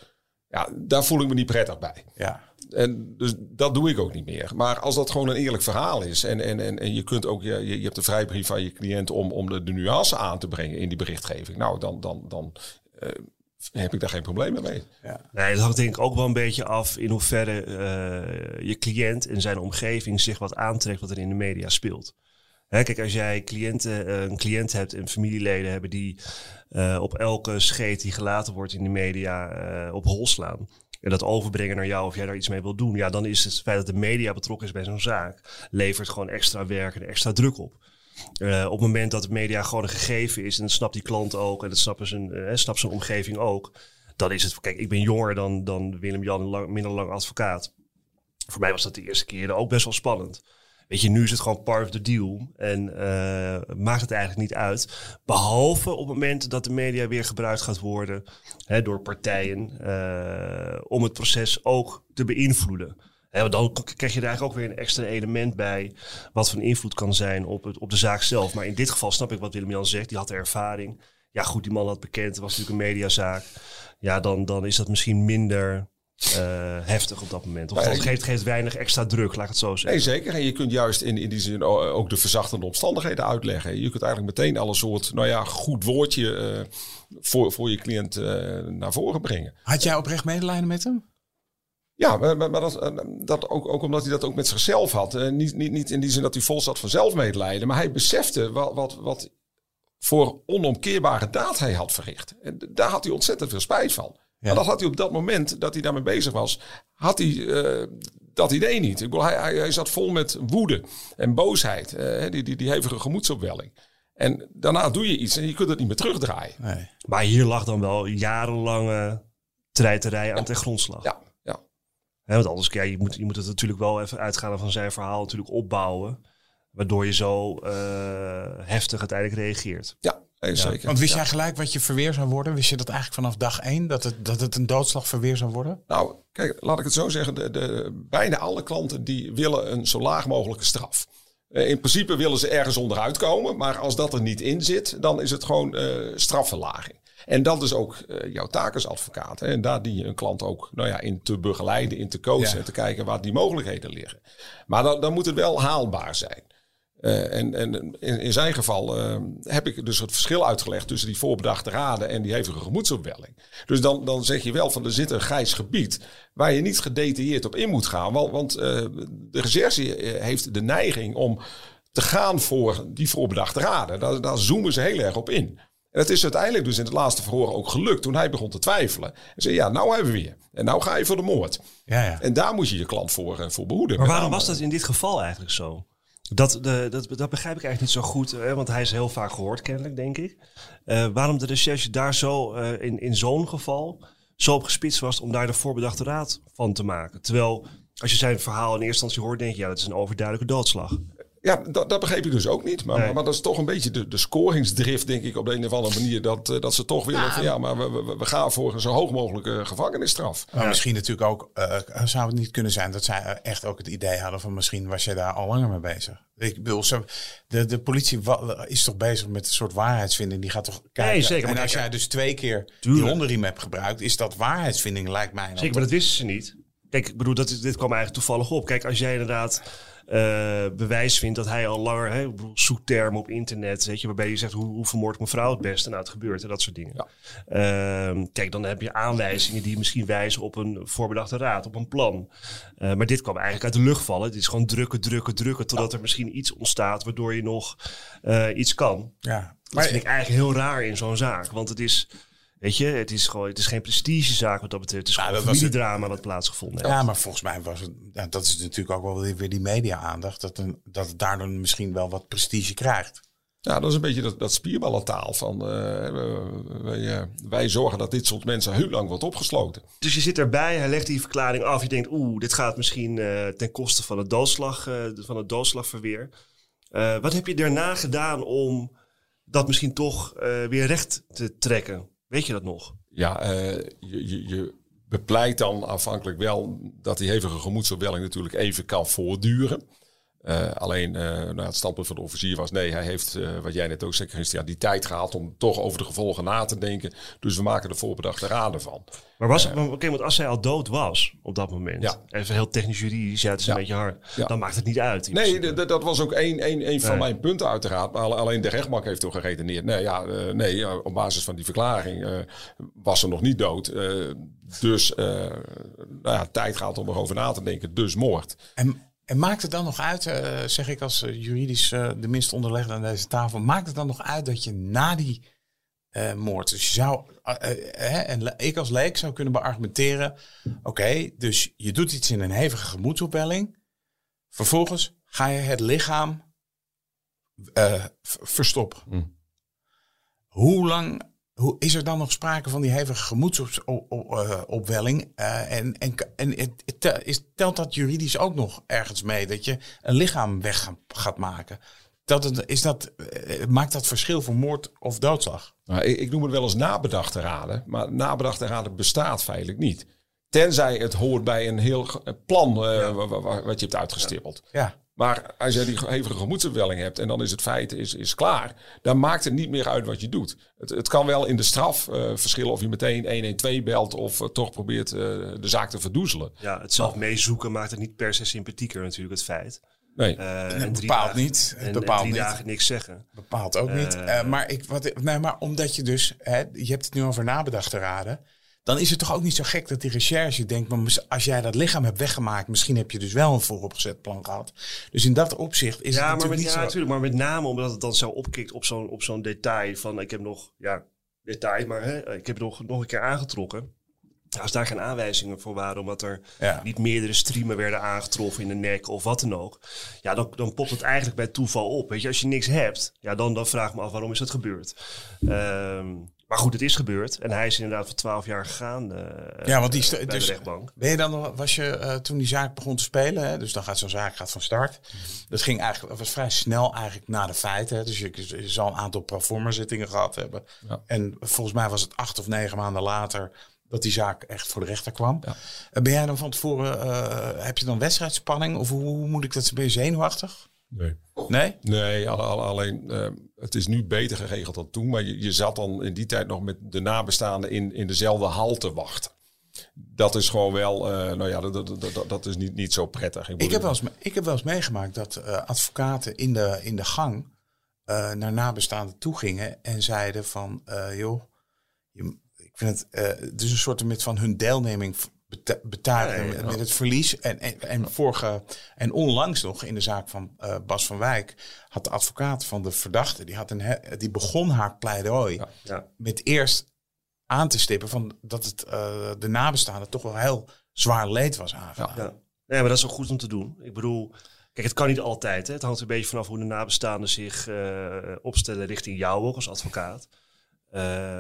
Ja, daar voel ik me niet prettig bij. ja. En dus dat doe ik ook niet meer. Maar als dat gewoon een eerlijk verhaal is... en, en, en, en je kunt ook... Je, je hebt de vrijbrief van je cliënt om, om de, de nuance aan te brengen in die berichtgeving. Nou, dan, dan, dan eh, heb ik daar geen probleem meer mee. Nee, dat hangt denk ik ook wel een beetje af in hoeverre eh, je cliënt en zijn omgeving zich wat aantrekt wat er in de media speelt. Hè, kijk, als jij cliënten, eh, een cliënt hebt en familieleden hebben die eh, op elke scheet die gelaten wordt in de media eh, op hol slaan. En dat overbrengen naar jou of jij daar iets mee wil doen. Ja, dan is het feit dat de media betrokken is bij zo'n zaak. Levert gewoon extra werk en extra druk op. Eh, op het moment dat de media gewoon een gegeven is, en dat snapt die klant ook, en dat snapt zijn, eh, snapt zijn omgeving ook, dan is het, kijk, ik ben jonger dan, dan Willem-Jan, minder lang advocaat. Voor mij was dat de eerste keren ook best wel spannend. Weet je, nu is het gewoon part of the deal en eh, maakt het eigenlijk niet uit. Behalve op het moment dat de media weer gebruikt gaat worden hè, door partijen eh, om het proces ook te beïnvloeden. Hè, dan krijg je er eigenlijk ook weer een extra element bij wat van invloed kan zijn op, het, op de zaak zelf. Maar in dit geval snap ik wat Willem-Jan zegt, die had ervaring. Ja goed, die man had bekend, het was natuurlijk een mediazaak. Ja, dan, dan is dat misschien minder eh, heftig op dat moment. Of dat geeft, geeft weinig extra druk, laat ik het zo zeggen. Nee, zeker. En je kunt juist in, in die zin ook de verzachtende omstandigheden uitleggen. Je kunt eigenlijk meteen al een soort, nou ja, goed woordje eh, voor, voor je cliënt eh, naar voren brengen. Had jij oprecht medelijden met hem? Ja, maar, maar dat, dat ook, ook omdat hij dat ook met zichzelf had. Niet, niet, niet in die zin dat hij vol zat van zelfmedelijden. Maar hij besefte wat, wat, wat voor onomkeerbare daad hij had verricht. En daar had hij ontzettend veel spijt van. Maar dat had hij op dat moment dat hij daarmee bezig was, had hij eh, dat idee niet. Ik bedoel, hij, hij, hij zat vol met woede en boosheid. eh, die, die, die hevige gemoedsopwelling. En daarna doe je iets en je kunt het niet meer terugdraaien. Nee. Maar hier lag dan wel jarenlange treiterij aan ten grondslag. Ja, ja. Hè, want anders, ja, je, moet, je moet het natuurlijk wel even uitgaan van zijn verhaal natuurlijk opbouwen. Waardoor je zo eh, heftig uiteindelijk reageert. ja nee, zeker. Want wist jij gelijk wat je verweer zou worden? Wist je dat eigenlijk vanaf dag één? Dat het, dat het een doodslagverweer zou worden? Nou, kijk, laat ik het zo zeggen. De, de, bijna alle klanten die willen een zo laag mogelijke straf. Eh, in principe willen ze ergens onderuit komen. Maar als dat er niet in zit, dan is het gewoon eh strafverlaging. En dat is ook eh, jouw taak als advocaat. Hè? En daar dien je een klant ook nou ja, in te begeleiden, in te coachen Ja. en te kijken waar die mogelijkheden liggen. Maar dan, dan moet het wel haalbaar zijn. Uh, en en in, in, zijn geval uh, heb ik dus het verschil uitgelegd tussen die voorbedachte raden en die hevige gemoedsopwelling. Dus dan, dan zeg je wel van er zit een grijs gebied waar je niet gedetailleerd op in moet gaan. Want, want uh, de recherche heeft de neiging om te gaan voor die voorbedachte raden. Daar, daar zoomen ze heel erg op in. En het is uiteindelijk dus in het laatste verhoor ook gelukt toen hij begon te twijfelen. En zei, ja, nou hebben we weer. En nou ga je voor de moord. Ja, ja. En daar moet je je klant voor, voor behoeden. Maar waarom was dat in dit geval eigenlijk zo? Dat, de, dat, dat begrijp ik eigenlijk niet zo goed, hè, want hij is heel vaak gehoord kennelijk, denk ik. Uh, waarom de recherche daar zo uh, in, in zo'n geval zo op gespitst was om daar de voorbedachte raad van te maken. Terwijl als je zijn verhaal in eerste instantie hoort, denk je, ja, dat is een overduidelijke doodslag. Ja, dat, dat begreep ik dus ook niet. Maar, nee. maar, dat is toch een beetje de, de scoringsdrift, denk ik, op de een of andere manier. Dat, uh, dat ze toch willen ja, van ja, maar we, we, we, gaan voor een zo hoog mogelijke gevangenisstraf. Maar ja. misschien natuurlijk ook, uh, zou het niet kunnen zijn dat zij echt ook het idee hadden van misschien was je daar al langer mee bezig. Ik bedoel, zo, de, de politie is toch bezig met een soort waarheidsvinding. Die gaat toch kijken. Nee, zeker, en als jij dus twee keer Tuurlijk. die hondenriem hebt gebruikt, is dat waarheidsvinding, lijkt mij. Zeker, maar dat wisten ze niet. Kijk, ik bedoel, dat, dit kwam eigenlijk toevallig op. Kijk, als jij inderdaad uh, bewijs vindt dat hij al langer, hè, zoektermen op internet, weet je, waarbij je zegt hoe, hoe vermoord ik mijn vrouw het beste, nou het gebeurt en dat soort dingen. Ja. Uh, kijk, dan heb je aanwijzingen die misschien wijzen op een voorbedachte raad, op een plan. Uh, maar dit kwam eigenlijk uit de lucht vallen. Het is gewoon drukken, drukken, drukken, totdat ja. er misschien iets ontstaat waardoor je nog uh, iets kan. Ja. Dat vind ik eigenlijk heel raar in zo'n zaak, want het is... Weet je, het is gewoon, het is geen prestigezaak wat dat betreft. Het is gewoon ja, een familiedrama wat plaatsgevonden heeft. Ja, maar volgens mij was het, dat is natuurlijk ook wel weer die media-aandacht, dat, een, dat het daardoor misschien wel wat prestige krijgt. Ja, dat is een beetje dat, dat spierballentaal van uh, wij, wij, zorgen dat dit soort mensen heel lang wordt opgesloten. Dus je zit erbij, hij legt die verklaring af. Je denkt, oeh, dit gaat misschien uh, ten koste van het, doodslag, uh, van het doodslagverweer. wat heb je daarna gedaan om dat misschien toch weer recht te trekken? Weet je dat nog? Ja, uh, je, je, je, bepleit dan afhankelijk wel dat die hevige gemoedsopwelling natuurlijk even kan voortduren. Uh, alleen uh, nou, het standpunt van de officier was nee, hij heeft, uh, wat jij net ook zei Christian, die tijd gehad om toch over de gevolgen na te denken. Dus we maken er voorbedachte raden van. Maar was het, oké, want als zij al dood was op dat moment, ja. even heel technisch juridisch, ja, het is ja. een beetje hard, ja. dan maakt het niet uit. Nee, dat was ook een, een, een van nee. mijn punten uiteraard. Maar alleen de rechtbank heeft toch geredeneerd. Nee, ja, nee, op basis van die verklaring was ze nog niet dood. dus nou ja, tijd gaat om erover na te denken, dus moord. En en maakt het dan nog uit, uh, zeg ik als uh, juridisch uh, de minst onderlegde aan deze tafel, maakt het dan nog uit dat je na die moord, dus je zou, en ik als leek zou kunnen beargumenteren, oké, okay, dus je doet iets in een hevige gemoedsopwelling, vervolgens ga je het lichaam verstoppen. Mm. Hoe lang hoe is er dan nog sprake van die hevige gemoedsopwelling? Uh, en en, en het, het, is, telt dat juridisch ook nog ergens mee? Dat je een lichaam weg gaat maken? Dat het, is dat, uh, maakt dat verschil voor moord of doodslag? Nou, ik, ik, noem het wel eens nabedachte raden. Maar nabedachte raden bestaat feitelijk niet. Tenzij het hoort bij een heel plan uh, ja. wat je hebt uitgestippeld. Ja. Maar als je die hevige gemoedsopwelling hebt en dan is het feit is, is klaar, dan maakt het niet meer uit wat je doet. Het, het kan wel in de straf uh, verschillen of je meteen 112 belt of uh, toch probeert uh, de zaak te verdoezelen. Ja, het zelf meezoeken maakt het niet per se sympathieker natuurlijk, het feit. Nee, en bepaalt dagen, niet. En, bepaalt en drie niet. dagen niks zeggen. Bepaalt ook niet. maar, ik, wat, nee, maar omdat je dus, hè, je hebt het nu over nabedachte raden dan is het toch ook niet zo gek dat die recherche denkt, maar als jij dat lichaam hebt weggemaakt, misschien heb je dus wel een vooropgezet plan gehad. Dus in dat opzicht is ja, het maar met, niet ja, zo... natuurlijk, maar met name omdat het dan zo opkikt op zo'n op zo'n detail van, ik heb nog, ja, detail, maar hè, ik heb nog, nog een keer aangetrokken. Als daar geen aanwijzingen voor waren, omdat er Ja. niet meerdere streamen werden aangetroffen in de nek of wat dan ook. Ja, dan, dan popt het eigenlijk bij toeval op. Weet je, als je niks hebt, ja, dan, dan vraag ik me af waarom is dat gebeurd. Ehm, maar goed, het is gebeurd. En hij is inderdaad voor twaalf jaar gegaan eh, Ja, want die eh, st- bij dus- de rechtbank. Ben je dan nog, was je eh, toen die zaak begon te spelen, hè, dus dan gaat zo'n zaak gaat van start. Dat ging eigenlijk, dat was vrij snel eigenlijk na de feiten. Hè, dus je, je zal een aantal proforma zittingen gehad hebben. Ja. En volgens mij was het acht of negen maanden later dat die zaak echt voor de rechter kwam. Ja. Ben jij dan van tevoren, eh, heb je dan wedstrijdspanning of hoe, hoe moet ik dat, ben je zenuwachtig? Nee. Nee? Nee, al- al- alleen eh, het is nu beter geregeld dan toen. Maar je, je zat dan in die tijd nog met de nabestaanden in, in dezelfde hal te wachten. Dat is gewoon wel, eh, nou ja, dat, dat, dat, dat is niet, niet zo prettig. Ik heb, wel eens, ik heb wel eens meegemaakt dat eh, advocaten in de, in de gang eh, naar nabestaanden toe gingen en zeiden van, joh, je, ik vind het, het is een soort van hun deelneming beta- betuigen met, met het verlies. En, en, en, vorige, en onlangs nog in de zaak van eh, Bas van Wijk had de advocaat van de verdachte, die, had een, he- die begon haar pleidooi met eerst aan te stippen van dat het eh, de nabestaanden toch wel heel zwaar leed was aangedaan. Ja. Nee, maar dat is ook goed om te doen. Ik bedoel, kijk, het kan niet altijd. Hè. Het hangt een beetje vanaf hoe de nabestaanden zich eh, opstellen richting jou ook als advocaat.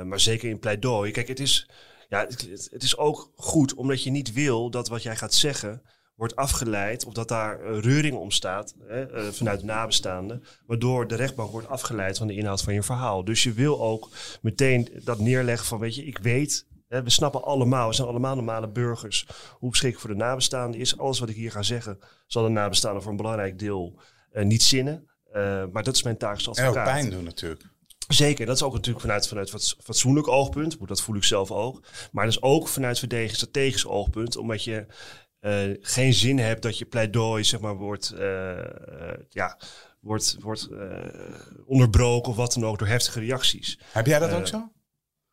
Maar zeker in pleidooi. Kijk, het is, ja, het, het is ook goed omdat je niet wil dat wat jij gaat zeggen wordt afgeleid of dat daar reuring ontstaat hè, eh, vanuit de nabestaanden, waardoor de rechtbank wordt afgeleid van de inhoud van je verhaal. Dus je wil ook meteen dat neerleggen van, weet je, ik weet, hè, we snappen allemaal, we zijn allemaal normale burgers, hoe beschikkelijk voor de nabestaanden is. Alles wat ik hier ga zeggen, zal de nabestaanden voor een belangrijk deel eh, niet zinnen. Eh, maar dat is mijn taak als En advocaat. ook pijn doen natuurlijk. Zeker, dat is ook natuurlijk vanuit, vanuit fatsoenlijk oogpunt. Dat voel ik zelf ook. Maar dat is ook vanuit verdedigen strategisch oogpunt. Omdat je eh, geen zin hebt dat je pleidooi zeg maar, wordt, eh, eh, ja, wordt, wordt onderbroken of wat dan ook door heftige reacties. Heb jij dat ook zo? Ja, dat is, eh,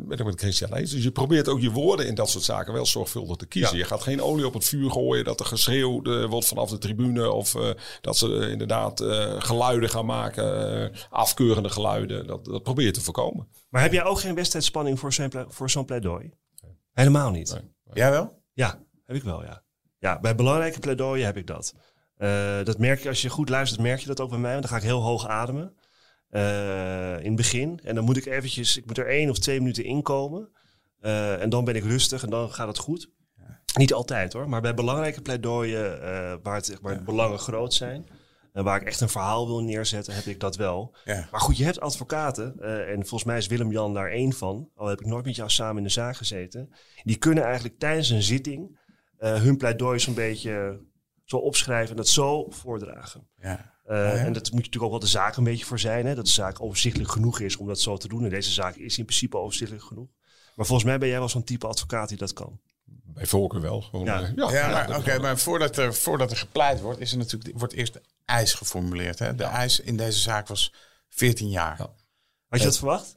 ben ik met Christian eens. Dus je probeert ook je woorden in dat soort zaken wel zorgvuldig te kiezen. Ja. Je gaat geen olie op het vuur gooien dat er geschreeuwd eh, wordt vanaf de tribune. Of eh, dat ze eh, inderdaad eh, geluiden gaan maken, eh, afkeurende geluiden. Dat, dat probeer je te voorkomen. Maar heb jij ook geen wedstrijdspanning voor zo'n ple- voor zo'n pleidooi? Helemaal niet. Nee. Jij wel? Ja, heb ik wel, ja. Ja, bij belangrijke pleidooien heb ik dat. Eh, dat merk je, als je goed luistert, merk je dat ook bij mij. Want dan ga ik heel hoog ademen. Eh, in het begin. En dan moet ik eventjes, ik moet er één of twee minuten inkomen. Eh, en dan ben ik rustig en dan gaat het goed. Niet altijd hoor, maar bij belangrijke pleidooien eh, waar, het, waar de belangen groot zijn. En waar ik echt een verhaal wil neerzetten, heb ik dat wel. Ja. Maar goed, je hebt advocaten. en volgens mij is Willem-Jan daar één van. Al heb ik nooit met jou samen in de zaak gezeten. Die kunnen eigenlijk tijdens een zitting hun pleidooi zo'n beetje zo opschrijven en dat zo voordragen. Ja. Eh, ja. En dat moet je natuurlijk ook wel de zaak een beetje voor zijn. Hè? Dat de zaak overzichtelijk genoeg is om dat zo te doen. En deze zaak is in principe overzichtelijk genoeg. Maar volgens mij ben jij wel zo'n type advocaat die dat kan. Bij voorkeur wel. Gewoon, Ja. eh, Ja, ja, maar, oké, maar voordat er, voordat er gepleit wordt, is er natuurlijk, wordt eerst de eis geformuleerd. Hè? De eis in deze zaak was 14 jaar. Ja. Had je dat verwacht?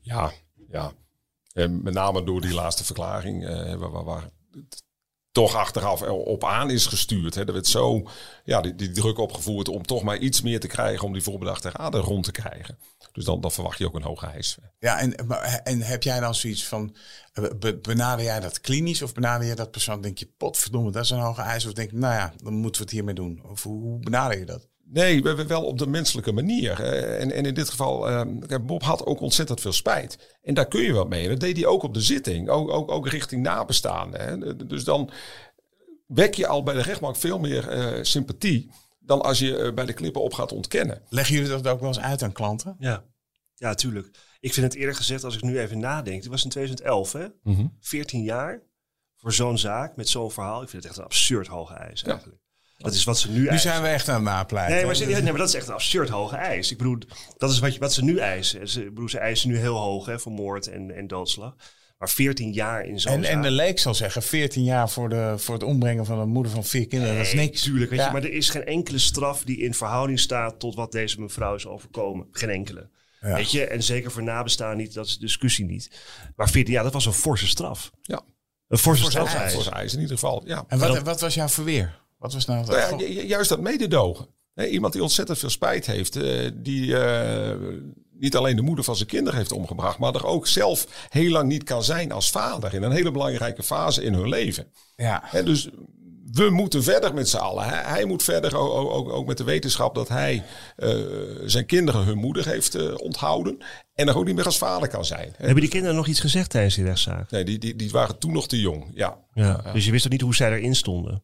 Ja, ja. En met name door die laatste verklaring, eh, waar, waar, waar het toch achteraf op aan is gestuurd. Hè. Er werd zo ja, die, druk opgevoerd om toch maar iets meer te krijgen om die voorbedachte raden rond te krijgen. Dus dan, dan verwacht je ook een hoge eis. Ja, en, en heb jij dan zoiets van, eh, be- benader jij dat klinisch of benader je dat persoon? Denk je, potverdomme, dat is een hoge eis. Of denk je, nou ja, dan moeten we het hiermee doen. Of hoe benader je dat? Nee, we, we wel op de menselijke manier. Eh, En, en in dit geval, eh, kijk, Bob had ook ontzettend veel spijt. En daar kun je wat mee. Dat deed hij ook op de zitting. Ook, ook, ook richting nabestaanden. Hè. Dus dan wek je al bij de rechtbank veel meer eh, sympathie... dan als je eh, bij de klippen op gaat ontkennen. Leggen jullie dat ook wel eens uit aan klanten? Ja. Ja, tuurlijk. Ik vind het eerlijk gezegd, als ik nu even nadenk. Dit was in 2011, hè? 14 jaar voor zo'n zaak met zo'n verhaal. Ik vind het echt een absurd hoge eis eigenlijk. Dat is wat ze nu Nu eisen. zijn we echt aan het napleiten. Nee maar, ze- nee, maar dat is echt een absurd hoge eis. Ik bedoel, dat is wat, je, wat ze nu eisen. Ze, ik bedoel, ze eisen nu heel hoog hè, voor moord en, en doodslag. Maar 14 jaar in zo'n en, en de leek zal zeggen, 14 jaar voor, de, voor het ombrengen van een moeder van vier kinderen, dat is niks. Tuurlijk, weet Ja. je, maar er is geen enkele straf die in verhouding staat tot wat deze mevrouw is overkomen. Geen enkele. Ja. Weet je, en zeker voor nabestaan niet, dat is de discussie niet. Maar 14 jaar, dat was een forse straf. Ja, Een forse Forse straf. zijn eis in ieder geval. Ja. En wat, wat was jouw verweer? Wat was nou... Nou ja, ju- ju- juist dat mededogen. Hè, iemand die ontzettend veel spijt heeft. eh, die eh, niet alleen de moeder van zijn kinderen heeft omgebracht. Maar er ook zelf heel lang niet kan zijn als vader. In een hele belangrijke fase in hun leven. ja. Hè, dus we moeten verder met z'n allen. Hij, hij moet verder ook, ook- ook, met de wetenschap dat hij eh, zijn kinderen hun moeder heeft eh, onthouden. En er ook niet meer als vader kan zijn. Hebben die kinderen nog iets gezegd tijdens die rechtszaak? Nee, die, die, die waren toen nog te jong. Ja. Ja. Dus je wist ook niet hoe zij erin stonden.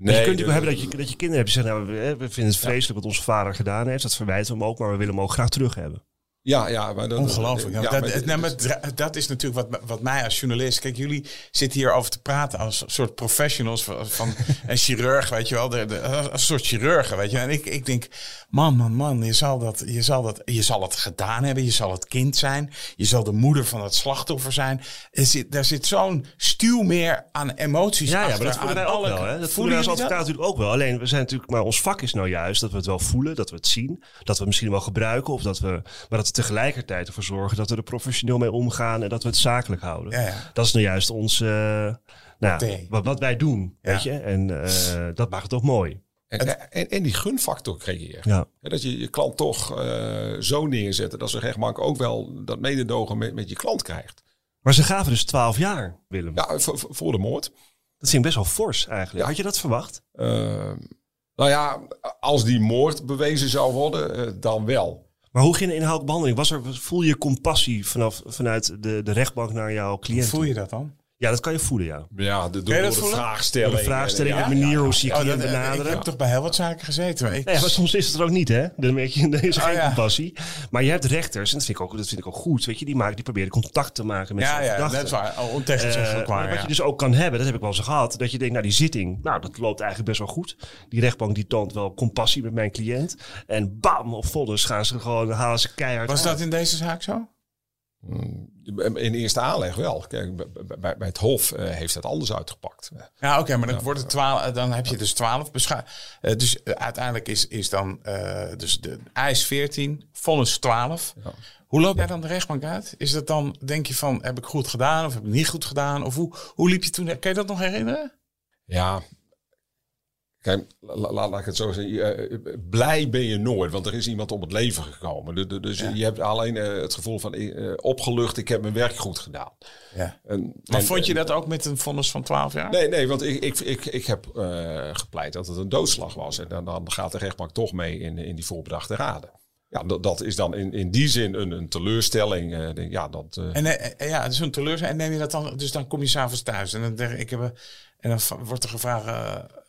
Dus je kunt natuurlijk hebben dat je, dat je kinderen hebt die zeggen, nou, we, we vinden het vreselijk wat onze vader gedaan heeft. Dat verwijten we hem ook, maar we willen hem ook graag terug hebben. Ja, ja. Maar dat, Ongelooflijk. Ja, dat, maar dat, nou, dat is natuurlijk wat, wat mij als journalist... Kijk, jullie zitten hier over te praten als een soort professionals van, van een chirurg, weet je wel. De, een soort chirurgen, weet je. En ik, ik denk, man, man, man, je zal, dat, je, zal dat, je zal het gedaan hebben. Je zal het kind zijn. Je zal de moeder van het slachtoffer zijn. Er zit, daar zit zo'n stuw meer aan emoties Ja, ja, achter. maar dat voelen aan wij ook alle- wel. Hè? Dat voelen wij als advocaat natuurlijk ook wel. Alleen, we zijn natuurlijk, maar ons vak is nou juist dat we het wel voelen, dat we het zien, dat we het misschien wel gebruiken, of dat we, maar dat we tegelijkertijd ervoor zorgen dat we er professioneel mee omgaan en dat we het zakelijk houden. Ja, ja. Dat is nou juist ons, eh, nou, wat, wat wij doen, Ja. weet je. En eh, dat maakt het ook mooi. En, en, en die gunfactor creëren. Ja. Hè, Dat je je klant toch eh, zo neerzetten dat ze rechtbank ook wel dat mededogen met, met je klant krijgt. Maar ze gaven dus 12 jaar, Willem. Ja, voor, de moord. Dat vind ik best wel fors eigenlijk. Had je dat verwacht? Nou ja, als die moord bewezen zou worden, eh, dan wel. Maar hoe ging de inhoudelijke behandeling? Was er, voel je compassie vanaf, vanuit de, de rechtbank naar jouw cliënt? Voel je dat dan? Ja, dat kan je voelen, ja. Ja, de, door, de vraagstelling. Door de vraagstelling, Ja, de manier ja, hoe ze je Oh, cliënt dat, ik benaderen. heb toch bij heel wat zaken gezeten. maar Ik, Nee, maar soms is het er ook niet, hè? Dan merk je, er is Oh, geen ja. compassie. Maar je hebt rechters, en dat vind ik ook, dat vind ik ook goed, weet je, die, maken, die proberen contact te maken met ja, ja, dat is waar. Oh, waar. wat ja. je dus ook kan hebben, dat heb ik wel eens gehad, dat je denkt, nou die zitting, nou dat loopt eigenlijk best wel goed. Die rechtbank die toont wel compassie met mijn cliënt. En bam, op volles gaan ze gewoon, halen ze keihard Was uit. dat in deze zaak zo? In eerste aanleg wel. Kijk, bij, bij, het Hof eh, heeft het anders uitgepakt. Ja, oké, maar dan, wordt het 12, dan heb je dus 12 bescha- eh, dus eh, uiteindelijk is, is dan dus de eis 14, vonnis 12. Ja. Hoe loopt jij dan de rechtbank uit? Is dat dan, denk je van, heb ik goed gedaan of heb ik niet goed gedaan? Of hoe, hoe liep je toen? Kan je dat nog herinneren? Ja, Kijk, la- la- laat ik het zo zeggen. eh, blij ben je nooit, want er is iemand om het leven gekomen. Du- du- Dus Ja. je hebt alleen eh, het gevoel van eh, opgelucht, ik heb mijn werk goed gedaan. Ja. En, Maar en- vond je dat ook met een vonnis van 12 jaar? Nee, nee, want ik, ik, ik, ik heb eh, gepleit dat het een doodslag was. En dan, dan gaat de rechtbank toch mee in, in die voorbedachte raden. Ja, dat, dat is dan in, in die zin een, een teleurstelling. eh, ja, dat, eh, En ja, zo'n teleurstelling. En neem je dat dan, dus dan kom je s'avonds thuis en dan, denk ik, ik heb, een- en dan wordt er gevraagd,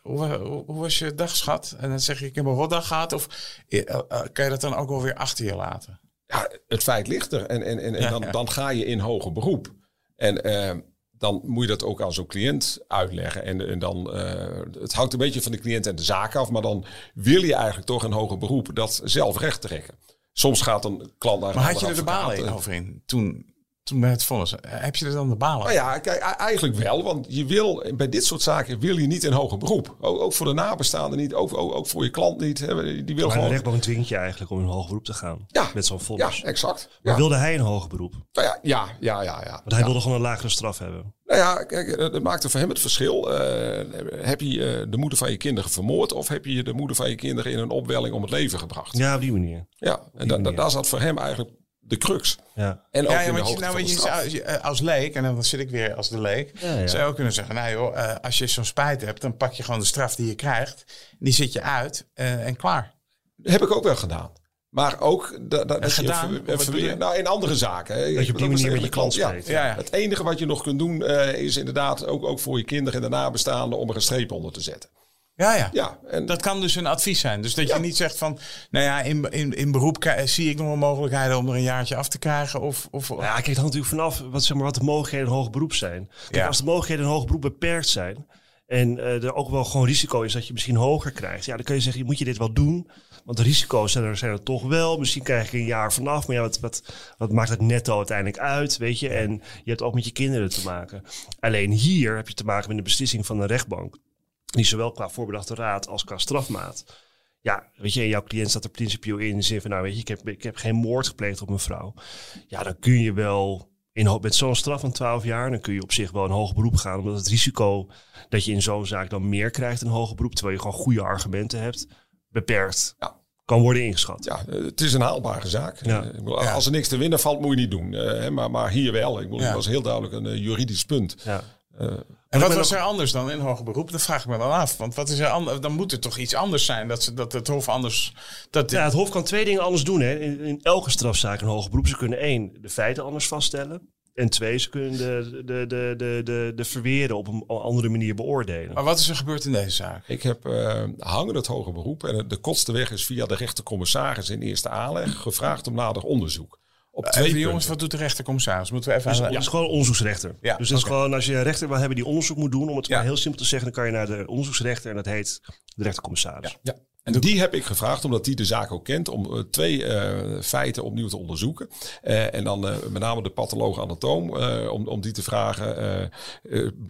hoe, was je dag, schat? En dan zeg je, ik heb een rotdag gehad. Of eh, eh, kan je dat dan ook wel weer achter je laten? ja, het feit ligt er. En, en, en, dan, dan ga je in hoger beroep. En eh, dan moet je dat ook aan zo'n cliënt uitleggen. En, en dan, eh, het hangt een beetje van de cliënt en de zaak af. Maar dan wil je eigenlijk toch in hoger beroep dat zelf recht trekken. Soms gaat een klant naar een Maar had je er de balen advocaat, in over in? Toen, toen bij het vonnis. Heb je er dan de balen? Nou ja, kijk, e- eigenlijk wel. Want je wil, bij dit soort zaken wil je niet in hoger beroep. Ook, ook voor de nabestaanden niet, ook, ook, ook voor je klant niet. Hè. Die wil Maar de gewoon... rechtbank dwingt je eigenlijk om in hoger beroep te gaan. Ja. Met zo'n vonnis. Ja, exact. Maar Ja. wilde hij een hoger beroep? Want Nou ja, ja, ja, ja. ja. hij Ja. wilde gewoon een lagere straf hebben. Nou ja, kijk, eh, dat maakte voor hem het verschil. Eh, heb je eh, de moeder van je kinderen vermoord... of heb je de moeder van je kinderen in een opwelling om het leven gebracht? Ja, Ja, op die manier. en da, da- daar zat voor hem eigenlijk de crux. Ja. En ook Ja, want je, hoogte nou, van weet de je, straf. zou- je, eh, als leek, en dan zit ik weer als de leek, Ja, ja. zou je ook kunnen zeggen, nou joh, eh, als je zo'n spijt hebt, dan pak je gewoon de straf die je krijgt, die zit je uit eh, en klaar. Heb ik ook wel gedaan. Maar ook da, da, dat gedaan? je ver- nou, in andere zaken. hè. Dat je op die manier met je klant ja. spreekt. Ja, ja. Het enige wat je nog kunt doen eh, is inderdaad ook, ook voor je kinderen en de nabestaanden om er een streep onder te zetten. Ja, ja. Ja, en Dat kan dus een advies zijn. Dus dat Ja. je niet zegt van, nou ja, in, in, in beroep zie ik nog wel mogelijkheden om er een jaartje af te krijgen. Of, of, Nou ja, kijk, het hangt natuurlijk vanaf wat, zeg maar, wat de mogelijkheden in hoger beroep zijn. Kijk, Ja. als de mogelijkheden in hoger beroep beperkt zijn... en eh, er ook wel gewoon risico is dat je misschien hoger krijgt... ja, dan kun je zeggen, moet je dit wel doen? Want de risico's zijn er, zijn er toch wel. Misschien krijg ik een jaar vanaf. Maar ja, wat, wat, wat maakt het netto uiteindelijk uit, weet je? En je hebt ook met je kinderen te maken. Alleen hier heb je te maken met een beslissing van een rechtbank... die zowel qua voorbedachte raad als qua strafmaat... Ja, weet je, en jouw cliënt staat er principieel in de zin van, nou weet je, ik heb, ik heb geen moord gepleegd op mijn vrouw. Ja, dan kun je wel, in, met zo'n straf van 12 jaar, dan kun je op zich wel een hoger beroep gaan. Omdat het risico dat je in zo'n zaak dan meer krijgt in een hoger beroep, terwijl je gewoon goede argumenten hebt, beperkt Ja. kan worden ingeschat. ja, het is een haalbare zaak. Ja. Ik bedoel. Als er niks te winnen valt, moet je niet doen. Eh, maar, maar hier wel. Ik bedoel, Ja. Het was heel duidelijk een eh, juridisch punt. Ja. Eh, En wat was er anders dan in hoger beroep? Dat vraag ik me dan af. Want wat is er anders? Dan moet er toch iets anders zijn. Dat, ze, dat het Hof anders. Dat, Ja, het Hof kan twee dingen anders doen. Hè. In, in elke strafzaak een hoger beroep. Ze kunnen één, de feiten anders vaststellen. En twee, ze kunnen de, de, de, de, de, de verweren op een andere manier beoordelen. Maar wat is er gebeurd in deze zaak? Ik heb uh, hangen het hoge beroep en de kortste weg is via de rechtercommissaris in eerste aanleg gevraagd om nader onderzoek. Op twee even, jongens, wat doet de rechtercommissaris? Moeten we even... Dus, ja. Het is gewoon onderzoeksrechter. Ja, dus dat is gewoon, als je een rechter wil hebben die onderzoek moet doen, om het maar heel simpel te zeggen, dan kan je naar de onderzoeksrechter en dat heet de rechtercommissaris. Ja. En die heb ik gevraagd, omdat die de zaak ook kent, om uh, twee uh, feiten opnieuw te onderzoeken. Uh, en dan met name de patholoog anatoom, om, om die te vragen.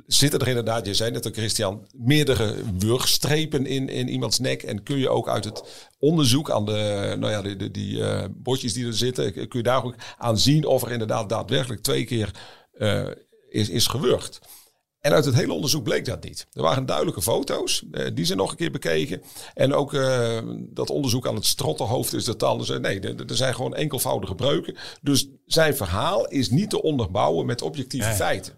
zitten er inderdaad, je zei net ook Christian, meerdere wurgstrepen in, in iemands nek? En kun je ook uit het onderzoek aan de, nou ja, de, de, die botjes die er zitten, kun je daar ook aan zien of er inderdaad daadwerkelijk twee keer is, is gewurgd? En uit het hele onderzoek bleek dat niet. Er waren duidelijke foto's, eh, die zijn nog een keer bekeken. En ook uh, dat onderzoek aan het strottenhoofd is dat dan. Nee, er zijn gewoon enkelvoudige breuken. Dus zijn verhaal is niet te onderbouwen met objectieve feiten.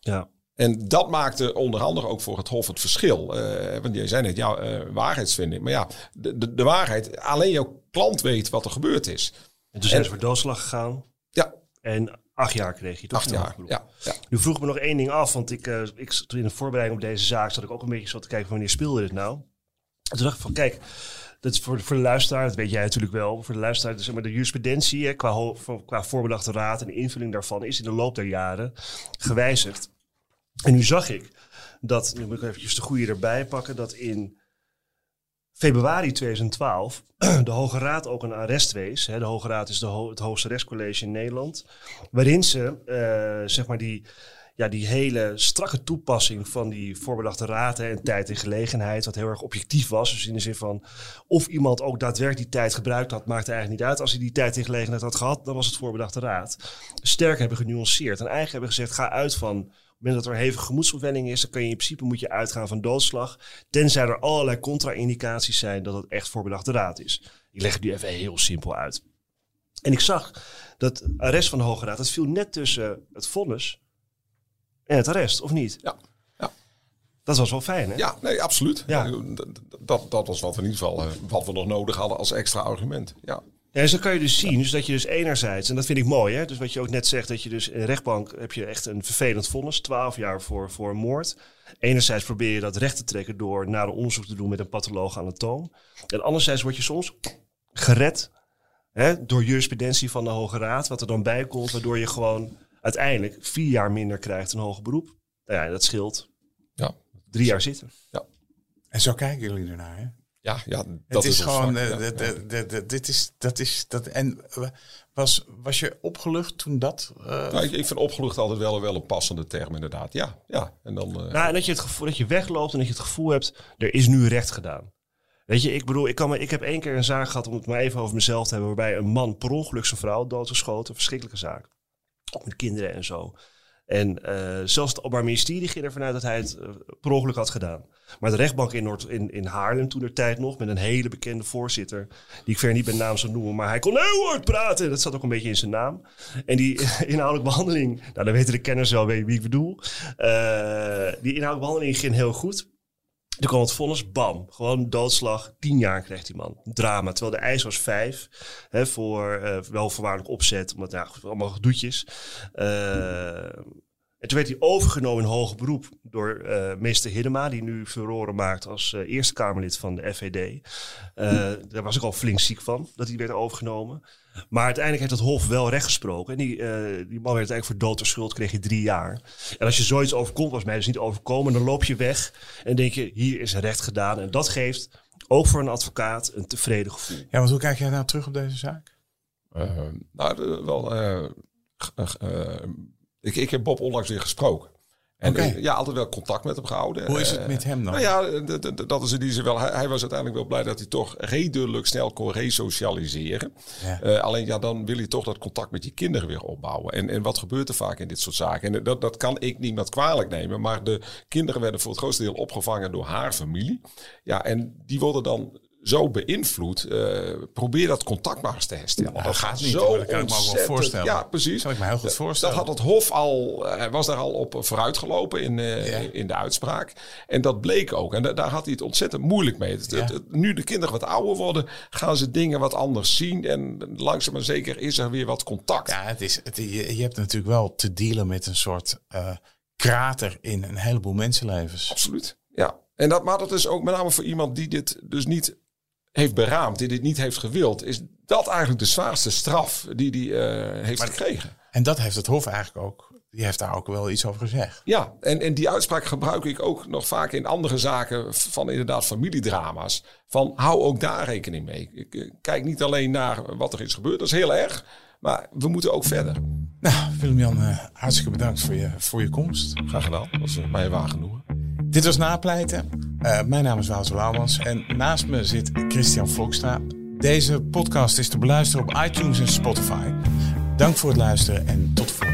Ja. En dat maakte onder andere ook voor het Hof het verschil. Uh, want jij zei net, ja, uh, waarheidsvinding. Maar ja, de, de, de, waarheid, alleen jouw klant weet wat er gebeurd is. En toen zijn ze voor doodslag gegaan. Ja. En Acht jaar kreeg je toch? Acht jaar, ja, ja, Nu vroeg me nog één ding af, want ik, uh, ik, toen in de voorbereiding op deze zaak zat ik ook een beetje zo te kijken van wanneer speelde dit nou? En toen dacht ik van, kijk, dat is voor, voor de luisteraar, dat weet jij natuurlijk wel, voor de luisteraar, dus zeg maar de jurisprudentie hè, qua, qua voorbedachte raad en de invulling daarvan is in de loop der jaren gewijzigd. En nu zag ik dat, nu moet ik eventjes de goede erbij pakken, dat in februari 2012 de Hoge Raad ook een arrest wees. Hè, de Hoge Raad is de het hoogste rechtscollege in Nederland. Waarin ze uh, zeg maar die, ja, die hele strakke toepassing van die voorbedachte raad en tijd en gelegenheid, wat heel erg objectief was. Dus in de zin van of iemand ook daadwerkelijk die tijd gebruikt had, maakte eigenlijk niet uit. Als hij die tijd en gelegenheid had gehad, dan was het voorbedachte raad. Sterk hebben genuanceerd en eigenlijk hebben gezegd: ga uit van moment dat er hevige gemoedsopwelling is, dan kan je in principe moet je uitgaan van doodslag. Tenzij er allerlei contra-indicaties zijn dat het echt voorbedachte raad is. Ik leg het nu even heel simpel uit. En ik zag dat arrest van de Hoge Raad, dat viel net tussen het vonnis en het arrest, of niet? Ja. ja. Dat was wel fijn, hè? Ja, nee, absoluut. Ja. Dat, dat was wat we in ieder geval eh, wat we nog nodig hadden als extra argument. Ja. Ja, en zo kan je dus zien, dus dat je dus enerzijds, en dat vind ik mooi, hè, dus wat je ook net zegt, dat je dus in de rechtbank heb je echt een vervelend vonnis, 12 jaar voor, voor een moord. Enerzijds probeer je dat recht te trekken door naar een onderzoek te doen met een patholoog anatoom. En anderzijds word je soms gered hè, door jurisprudentie van de Hoge Raad, wat er dan bij komt, waardoor je gewoon uiteindelijk vier jaar minder krijgt een hoger beroep. Nou ja, dat scheelt ja. drie jaar zitten. Ja. En zo kijken jullie ernaar, hè? Ja, ja dat het is, gewoon. Uh, dit is. Dat is dat, en was, was je opgelucht toen dat. Uh... Nou, ik, ik vind opgelucht altijd wel, wel een passende term, inderdaad. Ja, ja. En dan. Uh... Nou, en dat je het gevoel dat je wegloopt en dat je het gevoel hebt. Er is nu recht gedaan. Weet je, ik bedoel, ik, kan me, ik heb één keer een zaak gehad, om het maar even over mezelf te hebben, waarbij een man per ongeluk zijn vrouw doodgeschoten. Verschrikkelijke zaak. Ook met kinderen en zo. En uh, zelfs het Openbaar Ministerie ging ervan uit dat hij het uh, per ongeluk had gedaan. Maar de rechtbank in, Noord, in, in Haarlem toen er tijd nog, met een hele bekende voorzitter, die ik verder niet bij naam zou noemen, maar hij kon heel hard praten. Dat zat ook een beetje in zijn naam. En die inhoudelijke behandeling, nou dan weten de kenners wel wie ik bedoel. Uh, die inhoudelijke behandeling ging heel goed. Toen kwam het vonnis, bam, gewoon doodslag. Tien jaar kreeg die man. Drama. Terwijl de eis was vijf. Hè, voor uh, wel voorwaardelijk opzet. Omdat, ja, allemaal gedoetjes. Uh, en toen werd hij overgenomen in hoger beroep door uh, meester Hiddema, die nu furoren maakt als uh, Eerste Kamerlid van de FVD. Uh, daar was ik al flink ziek van, dat hij werd overgenomen. Maar uiteindelijk heeft het Hof wel recht gesproken. En die, die man werd eigenlijk voor dood of schuld, kreeg je drie jaar. En als je zoiets overkomt, was mij dus niet overkomen, dan loop je weg en denk je, hier is recht gedaan. En dat geeft ook voor een advocaat een tevreden gevoel. Ja, want hoe kijk jij nou terug op deze zaak? nou, wel ik, ik heb Bob onlangs weer gesproken. En ja, altijd wel contact met hem gehouden. Hoe is het met hem dan? Nou ja, dat is in die zin wel. Hij, was uiteindelijk wel blij dat hij toch redelijk snel kon resocialiseren. Ja. Uh, alleen ja, dan wil je toch dat contact met je kinderen weer opbouwen. En, en wat gebeurt er vaak in dit soort zaken? En dat, dat kan ik niemand kwalijk nemen. Maar de kinderen werden voor het grootste deel opgevangen door haar familie. Ja, en die worden dan zo beïnvloedt. eh, probeer dat contact maar eens te herstellen. Ja, dat gaat niet, zo. Dat kan ik me ook wel voorstellen. Ja, precies. Kan ik me heel goed Dat- voorstellen. Dat had het Hof al, hij was daar al op vooruitgelopen in, eh, Ja. in de uitspraak. En dat bleek ook. En da- daar had hij het ontzettend moeilijk mee. Het- Ja. het- het- nu de kinderen wat ouder worden, gaan ze dingen wat anders zien. En langzaam maar zeker is er weer wat contact. Ja, het is, het, je, je hebt natuurlijk wel te dealen met een soort eh, krater in een heleboel mensenlevens. Absoluut. Ja. En dat, maar dat is ook met name voor iemand die dit dus niet heeft beraamd, die dit niet heeft gewild, is dat eigenlijk de zwaarste straf die hij heeft gekregen. En dat heeft het Hof eigenlijk ook, die heeft daar ook wel iets over gezegd. Ja, en, en die uitspraak gebruik ik ook nog vaak in andere zaken van inderdaad familiedrama's. Van hou ook daar rekening mee. Ik eh, kijk niet alleen naar wat er is gebeurd, dat is heel erg. Maar we moeten ook verder. Nou, Willem-Jan, eh, hartstikke bedankt voor je, voor je komst. Graag gedaan, dat is eh, mij waar genoegen. Dit was Napleiten. Eh, mijn naam is Wouter Lauwmans en naast me zit Christian Vlokstra. Deze podcast is te beluisteren op iTunes en Spotify. Dank voor het luisteren en tot de volgende